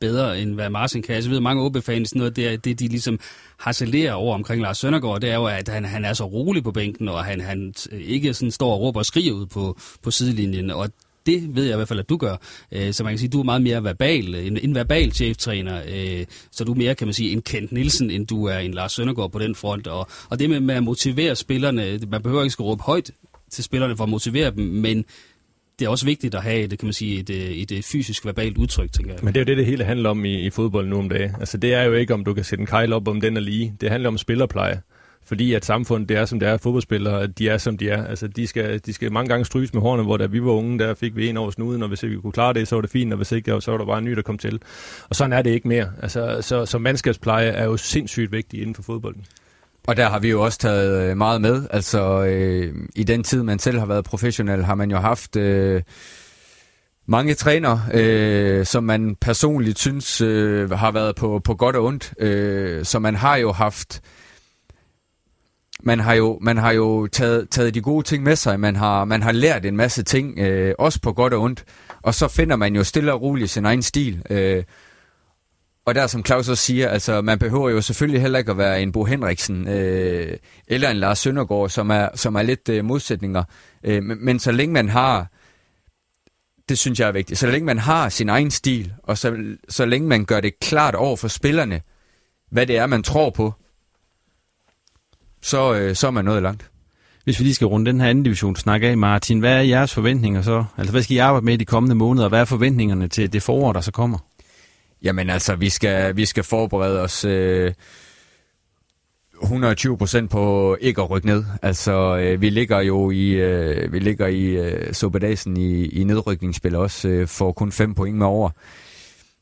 bedre, end hvad Martin kan. Altså, jeg ved, mange OB-fans, noget det, det, de ligesom harcelerer over omkring Lars Søndergaard, det er jo, at han, han er så rolig på bænken, og han, han ikke sådan står og råber og skriger ud på, på sidelinjen. Og det ved jeg i hvert fald, at du gør. Øh, så man kan sige, at du er meget mere verbal, en, en verbal cheftræner, øh, så du er mere, kan man sige, en Kent Nielsen, end du er en Lars Søndergaard på den front. Og, og det med, med at motivere spillerne, man behøver ikke skal råbe højt til spillerne for at motivere dem, men det er også vigtigt at have det, kan man sige, et, øh, et, et fysisk, verbalt udtryk, tænker jeg. Men det er jo det, det hele handler om i, i fodbold nu om dagen. Altså, det er jo ikke, om du kan sætte en kejl op, om den er lige. Det handler om spillerpleje fordi at samfundet det er, som det er, fodboldspillere, de er, som de er. Altså, de skal, de skal mange gange stryges med hårene, hvor da vi var unge, der fik vi en over snuden, og hvis vi kunne klare det, så var det fint, og hvis ikke, så var der bare en ny, der kom til. Og sådan er det ikke mere. Altså, så, så mandskabspleje er jo sindssygt vigtigt inden for fodbolden. Og der har vi jo også taget øh, meget med. Altså, øh, i den tid, man selv har været professionel, har man jo haft... Øh, mange træner, øh, som man personligt synes øh, har været på, på godt og ondt. Øh, så man har jo haft man har jo, man har jo taget, taget de gode ting med sig, man har, man har lært en masse ting, øh, også på godt og ondt, og så finder man jo stille og roligt sin egen stil. Øh, og der, som Claus også siger, altså, man behøver jo selvfølgelig heller ikke at være en Bo Henriksen øh, eller en Lars Søndergaard, som er, som er lidt øh, modsætninger. Øh, men, men så længe man har, det synes jeg er vigtigt, så længe man har sin egen stil, og så, så længe man gør det klart over for spillerne, hvad det er, man tror på, så, øh, så er man nået langt. Hvis vi lige skal runde den her anden division snak af, Martin, hvad er jeres forventninger så? Altså, hvad skal I arbejde med i de kommende måneder, og hvad er forventningerne til det forår, der så kommer? Jamen altså, vi skal, vi skal forberede os øh, 120 procent på ikke at rykke ned. Altså, øh, vi ligger jo i, øh, vi ligger i øh, Sobedasen i, i nedrykningsspil også, øh, for kun 5 point med over.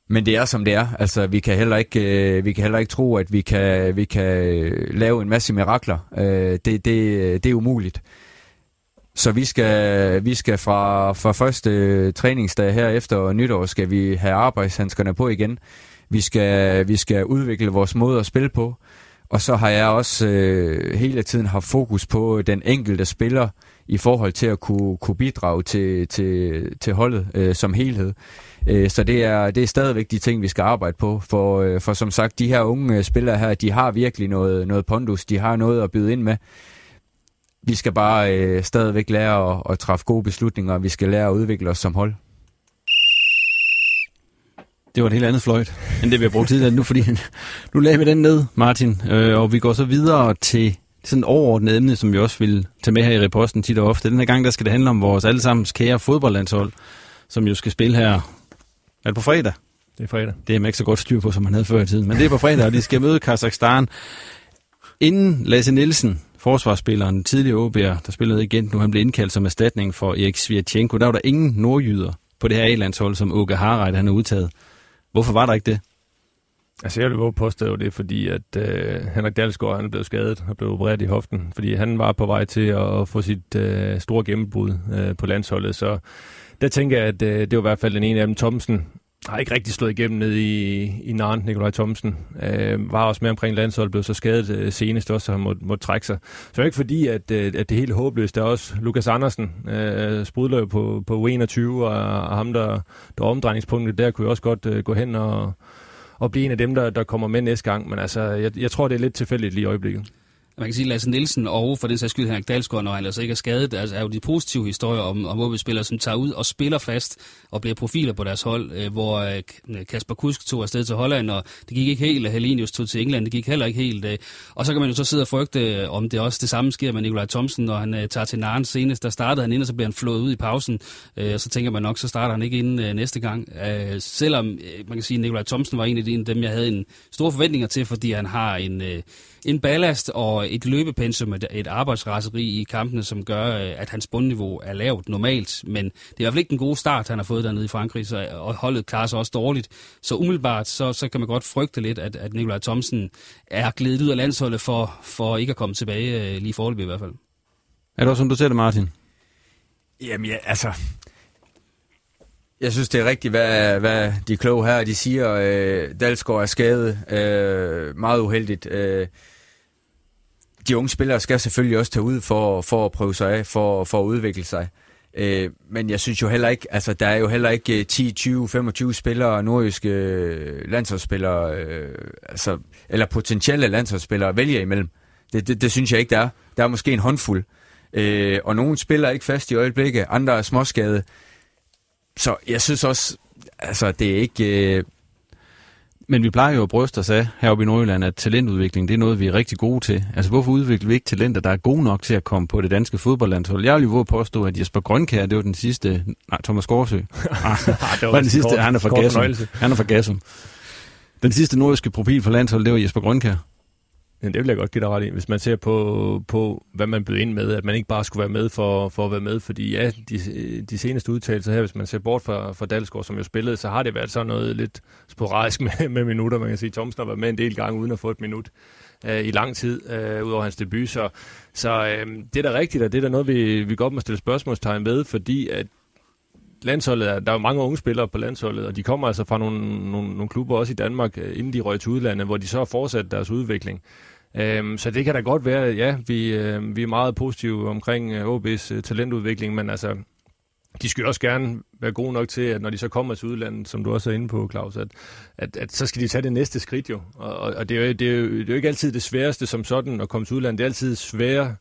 Men det er som det er. Altså, vi kan heller ikke, øh, vi kan heller ikke tro, at vi kan, vi kan øh, lave en masse mirakler. Øh, det, det, det er umuligt. Så vi skal, vi skal fra, fra første træningsdag her efter nytår, skal vi have arbejdshandskerne på igen. Vi skal, vi skal udvikle vores måde at spille på. Og så har jeg også øh, hele tiden haft fokus på den enkelte spiller i forhold til at kunne, kunne bidrage til, til, til holdet øh, som helhed. Øh, så det er, det er stadigvæk de ting, vi skal arbejde på. For, øh, for som sagt, de her unge spillere her, de har virkelig noget, noget pondus. De har noget at byde ind med. Vi skal bare øh, stadigvæk lære at, at træffe gode beslutninger. Vi skal lære at udvikle os som hold. Det var et helt andet fløjt, end det vi har brugt tidligere nu, fordi (laughs) nu lagde vi den ned, Martin, øh, og vi går så videre til sådan et overordnet emne, som vi også vil tage med her i reposten tit og ofte. Den her gang, der skal det handle om vores allesammens kære fodboldlandshold, som jo skal spille her. Er det på fredag? Det er fredag. Det er man ikke så godt styr på, som man havde før i tiden. Men det er på fredag, og de skal møde Kazakhstan. Inden Lasse Nielsen, forsvarsspilleren, tidligere OB'er, der spillede igen nu, han blev indkaldt som erstatning for Erik Svirtjenko, der var der ingen nordjyder på det her A-landshold, som Åke Harreit han er udtaget. Hvorfor var der ikke det? Altså jeg vil våge påstå det, fordi at øh, Henrik Dalsgaard han er blevet skadet og blev opereret i hoften, fordi han var på vej til at få sit øh, store gennembrud øh, på landsholdet. Så der tænker jeg, at øh, det var i hvert fald den ene af dem, Thomsen, har ikke rigtig slået igennem ned i, i Narn, Nikolaj Thomsen. Øh, var også med omkring landsholdet, blev så skadet øh, senest også, og måtte, måtte trække sig. Så ikke fordi, at, øh, at det er helt håbløst. Der er også Lukas Andersen, øh, sprudler jo på, på 21 og, og ham, der, der er omdrejningspunktet, der kunne jo også godt øh, gå hen og, og blive en af dem, der, der kommer med næste gang. Men altså, jeg, jeg tror, det er lidt tilfældigt lige i øjeblikket man kan sige, Lasse Nielsen og for den sags skyld Henrik Dalsgaard, når han altså ikke er skadet, altså, er jo de positive historier om, om OB-spillere, som tager ud og spiller fast og bliver profiler på deres hold, øh, hvor øh, Kasper Kusk tog afsted til Holland, og det gik ikke helt, Helenius tog til England, det gik heller ikke helt. Øh, og så kan man jo så sidde og frygte, øh, om det også det samme sker med Nikolaj Thomsen, når han øh, tager til Naren senest. Der startede han ind, og så bliver han flået ud i pausen, øh, og så tænker man nok, så starter han ikke inden øh, næste gang. Øh, selvom øh, man kan sige, at Nikolaj Thomsen var en af de, dem, jeg havde en store forventninger til, fordi han har en... Øh, en ballast og et løbepensum, et, et arbejdsraseri i kampene, som gør, øh, at hans bundniveau er lavt normalt. Men det er i hvert fald ikke den gode start, han har fået dernede i Frankrig, så, og holdet klarer sig også dårligt. Så umiddelbart, så, så kan man godt frygte lidt, at, at Nikolaj Thomsen er glædet ud af landsholdet for, for ikke at komme tilbage, øh, lige forløbig i hvert fald. Er det også, som du ser det, Martin? Jamen ja, altså... Jeg synes, det er rigtigt, hvad, hvad de kloge her de siger. Øh, Dalsgaard er skadet. Øh, meget uheldigt. Øh, de unge spillere skal selvfølgelig også tage ud for, for at prøve sig af, for, for at udvikle sig. Øh, men jeg synes jo heller ikke, altså der er jo heller ikke 10, 20, 25 spillere, nordjyske øh, landsholdsspillere, øh, altså, eller potentielle landsholdsspillere at vælge imellem. Det, det, det synes jeg ikke, der er. Der er måske en håndfuld. Øh, og nogle spiller ikke fast i øjeblikket, andre er småskade. Så jeg synes også, altså det er ikke... Øh, men vi plejer jo at bryste os af heroppe i Nordjylland, at talentudvikling, det er noget, vi er rigtig gode til. Altså, hvorfor udvikler vi ikke talenter, der er gode nok til at komme på det danske fodboldlandshold? Jeg vil jo påstå, at Jesper Grønkær, det var den sidste... Nej, Thomas Gårdsø. Ah, (laughs) det var den sidste, kort, han er fra Gassum. Han er fra Gassum. Den sidste nordiske profil for landsholdet, det var Jesper Grønkær. Ja, det vil jeg godt give dig ret i. Hvis man ser på, på hvad man bød ind med, at man ikke bare skulle være med for, for at være med, fordi ja, de, de seneste udtalelser her, hvis man ser bort fra, fra Dalsgaard, som jo spillede, så har det været sådan noget lidt sporadisk (laughs) med, med minutter. Man kan sige, Thomsen har været med en del gange uden at få et minut øh, i lang tid, øh, udover hans debut. Så, så øh, det er da rigtigt, og det er da noget, vi, vi godt må stille spørgsmålstegn ved, fordi at landsholdet er, der er jo mange unge spillere på landsholdet, og de kommer altså fra nogle, nogle, nogle klubber også i Danmark, øh, inden de røg til udlandet, hvor de så har fortsat deres udvikling. Øhm, så det kan da godt være, ja, vi, øh, vi er meget positive omkring øh, OB's øh, talentudvikling, men altså, de skal også gerne være gode nok til, at når de så kommer til udlandet, som du også er inde på, Claus, at, at, at så skal de tage det næste skridt jo. Og, og det, er jo, det, er jo, det er jo ikke altid det sværeste som sådan at komme til udlandet. Det er altid sværere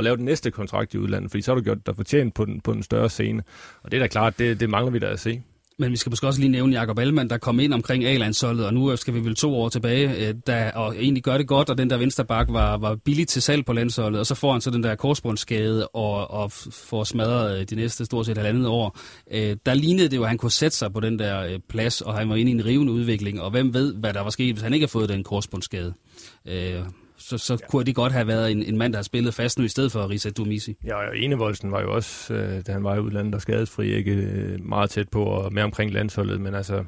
at lave den næste kontrakt i udlandet, fordi så har du gjort dig fortjent på den, på den større scene. Og det er da klart, det, det mangler vi da at se. Men vi skal måske også lige nævne Jakob Allemann, der kom ind omkring A-landsholdet, og nu skal vi vel to år tilbage, øh, der, og egentlig gør det godt, og den der vensterbak var, var billig til salg på landsholdet, og så får han så den der korsbåndsskade og, og får smadret øh, de næste stort set halvandet år. Øh, der lignede det jo, at han kunne sætte sig på den der plads, og han var inde i en rivende udvikling, og hvem ved, hvad der var sket, hvis han ikke havde fået den korsbåndsskade så, så ja. kunne det godt have været en, en mand, der har spillet fast nu, i stedet for Risa Dumisi. Ja, og Enevoldsen var jo også, øh, da han var i udlandet og skadesfri, ikke øh, meget tæt på og med omkring landsholdet, men altså,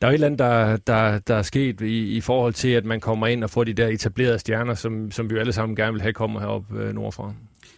der er jo et eller andet, der, der, der er sket i, i forhold til, at man kommer ind og får de der etablerede stjerner, som, som vi jo alle sammen gerne vil have kommer herop øh, nordfra.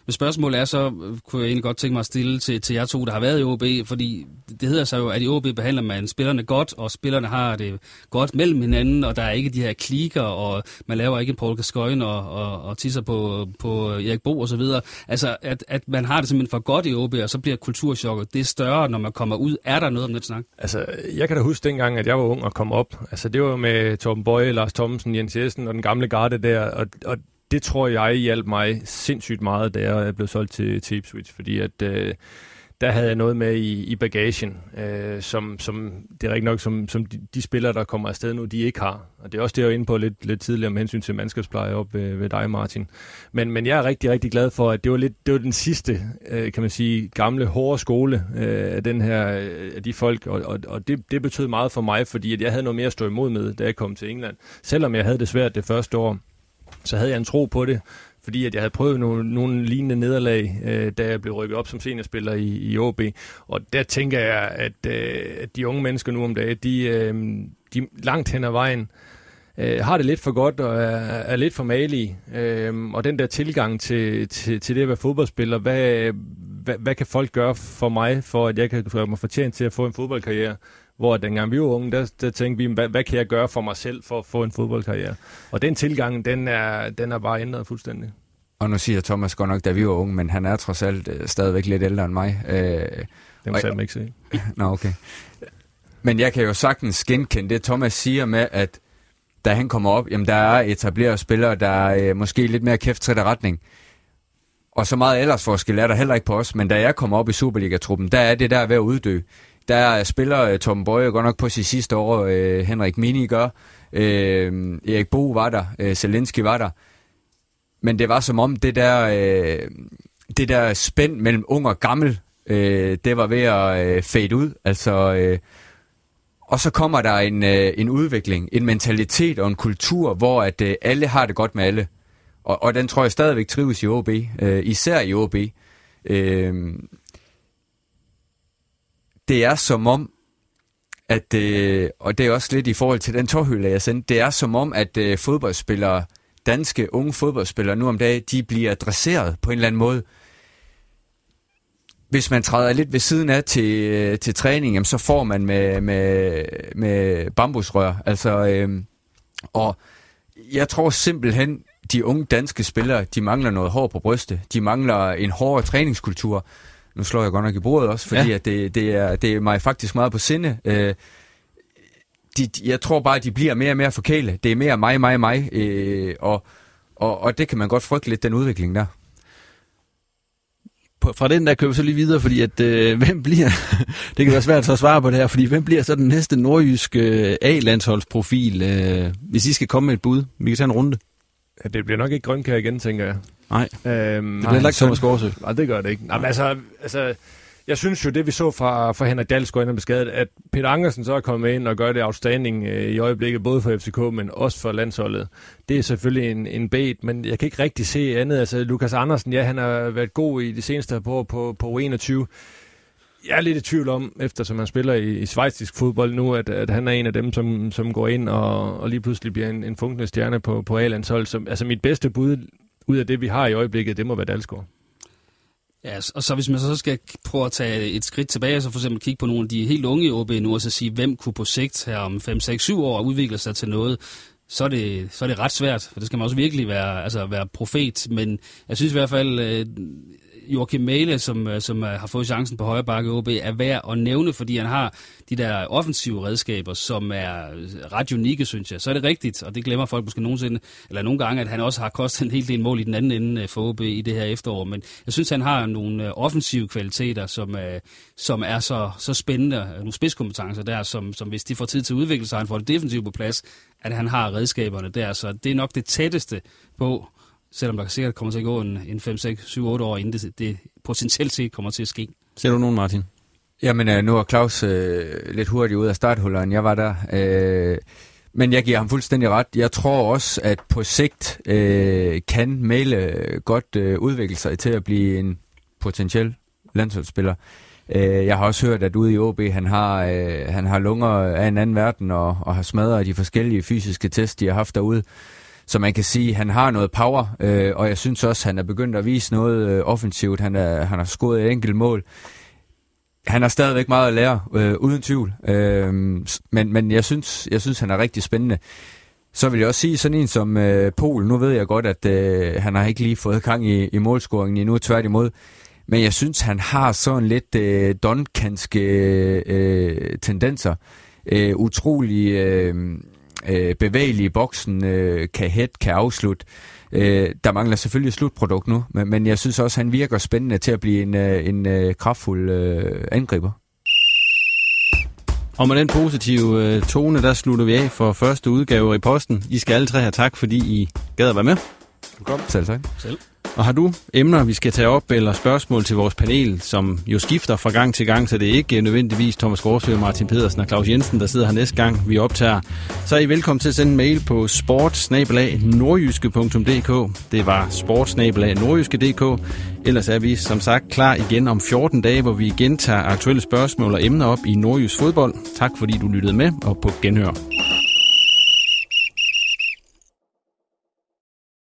Men spørgsmålet er så, øh, kunne jeg egentlig godt tænke mig at stille til, til jer to, der har været i OB, fordi det hedder sig jo, at i OB behandler man spillerne godt, og spillerne har det godt mellem hinanden, og der er ikke de her klikker, og man laver ikke en Paul Gascoigne og, og, og tisser på, på Erik Bo og så videre. Altså, at, at man har det simpelthen for godt i OB, og så bliver kulturchokket det større, når man kommer ud. Er der noget om den snak? Altså, jeg kan da huske dengang, at jeg var ung og kom op. Altså, det var med Torben Bøje, Lars Thomsen, Jens Jessen og den gamle garde der, og, og det tror jeg hjalp mig sindssygt meget, da jeg blev solgt til, til Ipswich, fordi at øh, der havde jeg noget med i, i bagagen, øh, som, som det er rigtig nok, som, som de, de spillere, der kommer afsted nu, de ikke har. Og det er også det, jeg var inde på lidt, lidt tidligere med hensyn til mandskabspleje op ved, ved dig, Martin. Men, men jeg er rigtig, rigtig glad for, at det var, lidt, det var den sidste, øh, kan man sige, gamle, hårde skole øh, af, den her, øh, af de folk, og, og, og det, det betød meget for mig, fordi at jeg havde noget mere at stå imod med, da jeg kom til England. Selvom jeg havde det svært det første år, så havde jeg en tro på det, fordi at jeg havde prøvet nogle, nogle lignende nederlag, øh, da jeg blev rykket op som seniorspiller i, i OB. Og der tænker jeg, at, øh, at de unge mennesker nu om dagen, de, øh, de langt hen ad vejen, øh, har det lidt for godt og er, er lidt for malige. Øh, og den der tilgang til, til, til det at være fodboldspiller, hvad, hvad, hvad kan folk gøre for mig, for at jeg kan gøre mig fortjent til at få en fodboldkarriere? Hvor dengang vi var unge, der, der tænkte vi, hvad, hvad kan jeg gøre for mig selv for at få en fodboldkarriere? Og den tilgang, den er, den er bare ændret fuldstændig. Og nu siger Thomas godt nok, da vi var unge, men han er trods alt øh, stadigvæk lidt ældre end mig. Øh, det må jeg ikke se. (laughs) Nå, okay. Men jeg kan jo sagtens genkende det, Thomas siger med, at da han kommer op, jamen der er etableret spillere, der er øh, måske lidt mere kæft retning. Og så meget ellers forskel er der heller ikke på os, men da jeg kommer op i Superliga-truppen, der er det der ved at uddø. Der spiller uh, Tom Bøje godt nok på sit sidste år, uh, Henrik Mini gør, uh, Erik Bo var der, uh, Zelensky var der. Men det var som om det der, uh, det der spænd mellem ung og gammel, uh, det var ved at uh, fade ud. Altså, uh, og så kommer der en, uh, en udvikling, en mentalitet og en kultur, hvor at uh, alle har det godt med alle. Og, og den tror jeg stadigvæk trives i OB, uh, især i OB. Uh, det er som om, at, øh, og det er også lidt i forhold til den tårhylde, jeg sendte, det er som om, at øh, fodboldspillere, danske unge fodboldspillere nu om dagen, de bliver adresseret på en eller anden måde. Hvis man træder lidt ved siden af til, øh, til træning, jamen, så får man med, med, med bambusrør. Altså, øh, og jeg tror simpelthen, de unge danske spillere, de mangler noget hår på brystet. De mangler en hårdere træningskultur. Nu slår jeg godt nok i bordet også, fordi ja. at det, det, er, det er mig faktisk meget på sinde. Øh, de, jeg tror bare, at de bliver mere og mere forkæle. Det er mere mig, mig, mig. Øh, og, og, og det kan man godt frygte lidt, den udvikling der. På, fra den der køber så lige videre, fordi at, øh, (laughs) hvem bliver, det kan være svært at svare på det her, fordi hvem bliver så den næste nordjyske øh, A-landsholdsprofil, øh, hvis I skal komme med et bud? Vi kan tage en runde. Ja, det bliver nok ikke Grønkær igen, tænker jeg. Nej, øhm, det bliver heller ikke Thomas Gårdsø. Nej, det gør det ikke. Nej, men altså, altså, jeg synes jo, det vi så fra, fra Henrik Dalsgaard inden beskadet, at Peter Angersen så er kommet ind og gør det outstanding øh, i øjeblikket, både for FCK, men også for landsholdet. Det er selvfølgelig en, en bed, men jeg kan ikke rigtig se andet. Altså, Lukas Andersen, ja, han har været god i de seneste par år på, på 21 jeg er lidt i tvivl om, eftersom han spiller i, i svejtisk fodbold nu, at, at han er en af dem, som, som går ind og, og lige pludselig bliver en, en fungerende stjerne på, på A-landshold. Så, altså mit bedste bud ud af det, vi har i øjeblikket, det må være Dalsgaard. Ja, og så hvis man så skal prøve at tage et skridt tilbage, så for eksempel kigge på nogle af de helt unge i OB nu, og så sige, hvem kunne på sigt her om 5, 6, 7 år udvikle sig til noget, så er, det, så er det ret svært, for det skal man også virkelig være, altså være profet, men jeg synes i hvert fald, øh, Joachim Mæle, som, øh, som øh, har fået chancen på højre bakke OB, er værd at nævne, fordi han har de der offensive redskaber, som er øh, ret unikke, synes jeg. Så er det rigtigt, og det glemmer folk måske nogensinde, eller nogle gange, at han også har kostet en hel del mål i den anden ende for OB i det her efterår. Men jeg synes, han har nogle offensive kvaliteter, som, som er så, så spændende, nogle spidskompetencer der, som, som hvis de får tid til at udvikle sig, han får det defensivt på plads, at han har redskaberne der. Så det er nok det tætteste på, selvom der sikkert kommer til at gå en, en 5, 6, 7, 8 år, inden det, det potentielt set kommer til at ske. Ser du nogen, Martin? Jamen, øh, nu er Claus øh, lidt hurtigt ud af starthulleren. Jeg var der. Øh, men jeg giver ham fuldstændig ret. Jeg tror også, at på sigt øh, kan Mæle godt øh, udvikle sig til at blive en potentiel landsholdsspiller. Øh, jeg har også hørt, at ude i OB, han har, øh, han har lunger af en anden verden og, og har smadret de forskellige fysiske tests, de har haft derude så man kan sige, at han har noget power, øh, og jeg synes også, at han er begyndt at vise noget øh, offensivt. Han, er, han har scoret et enkelt mål. Han har stadigvæk meget at lære, øh, uden tvivl. Øh, men, men jeg synes, jeg synes, han er rigtig spændende. Så vil jeg også sige sådan en som øh, Pol. Nu ved jeg godt, at øh, han har ikke lige fået gang i, i målscoringen endnu, tværtimod. Men jeg synes, han har sådan lidt øh, donkanske øh, øh, tendenser. Øh, utrolig øh, øh, bevægelig i boksen, øh, kan hæt, kan afslutte. Øh, der mangler selvfølgelig slutprodukt nu, men, men jeg synes også, han virker spændende til at blive en, øh, en øh, kraftfuld øh, angriber. Og med den positive øh, tone, der slutter vi af for første udgave i posten. I skal alle tre have tak, fordi I gad at være med. Velkommen. Selv tak. Selv. Og har du emner, vi skal tage op, eller spørgsmål til vores panel, som jo skifter fra gang til gang, så det er ikke nødvendigvis Thomas Gårdsø, Martin Pedersen og Claus Jensen, der sidder her næste gang, vi optager, så er I velkommen til at sende en mail på sportsnabelag.nordjyske.dk. Det var sportsnabelag.nordjyske.dk. Ellers er vi som sagt klar igen om 14 dage, hvor vi igen tager aktuelle spørgsmål og emner op i nordjysk fodbold. Tak fordi du lyttede med, og på genhør.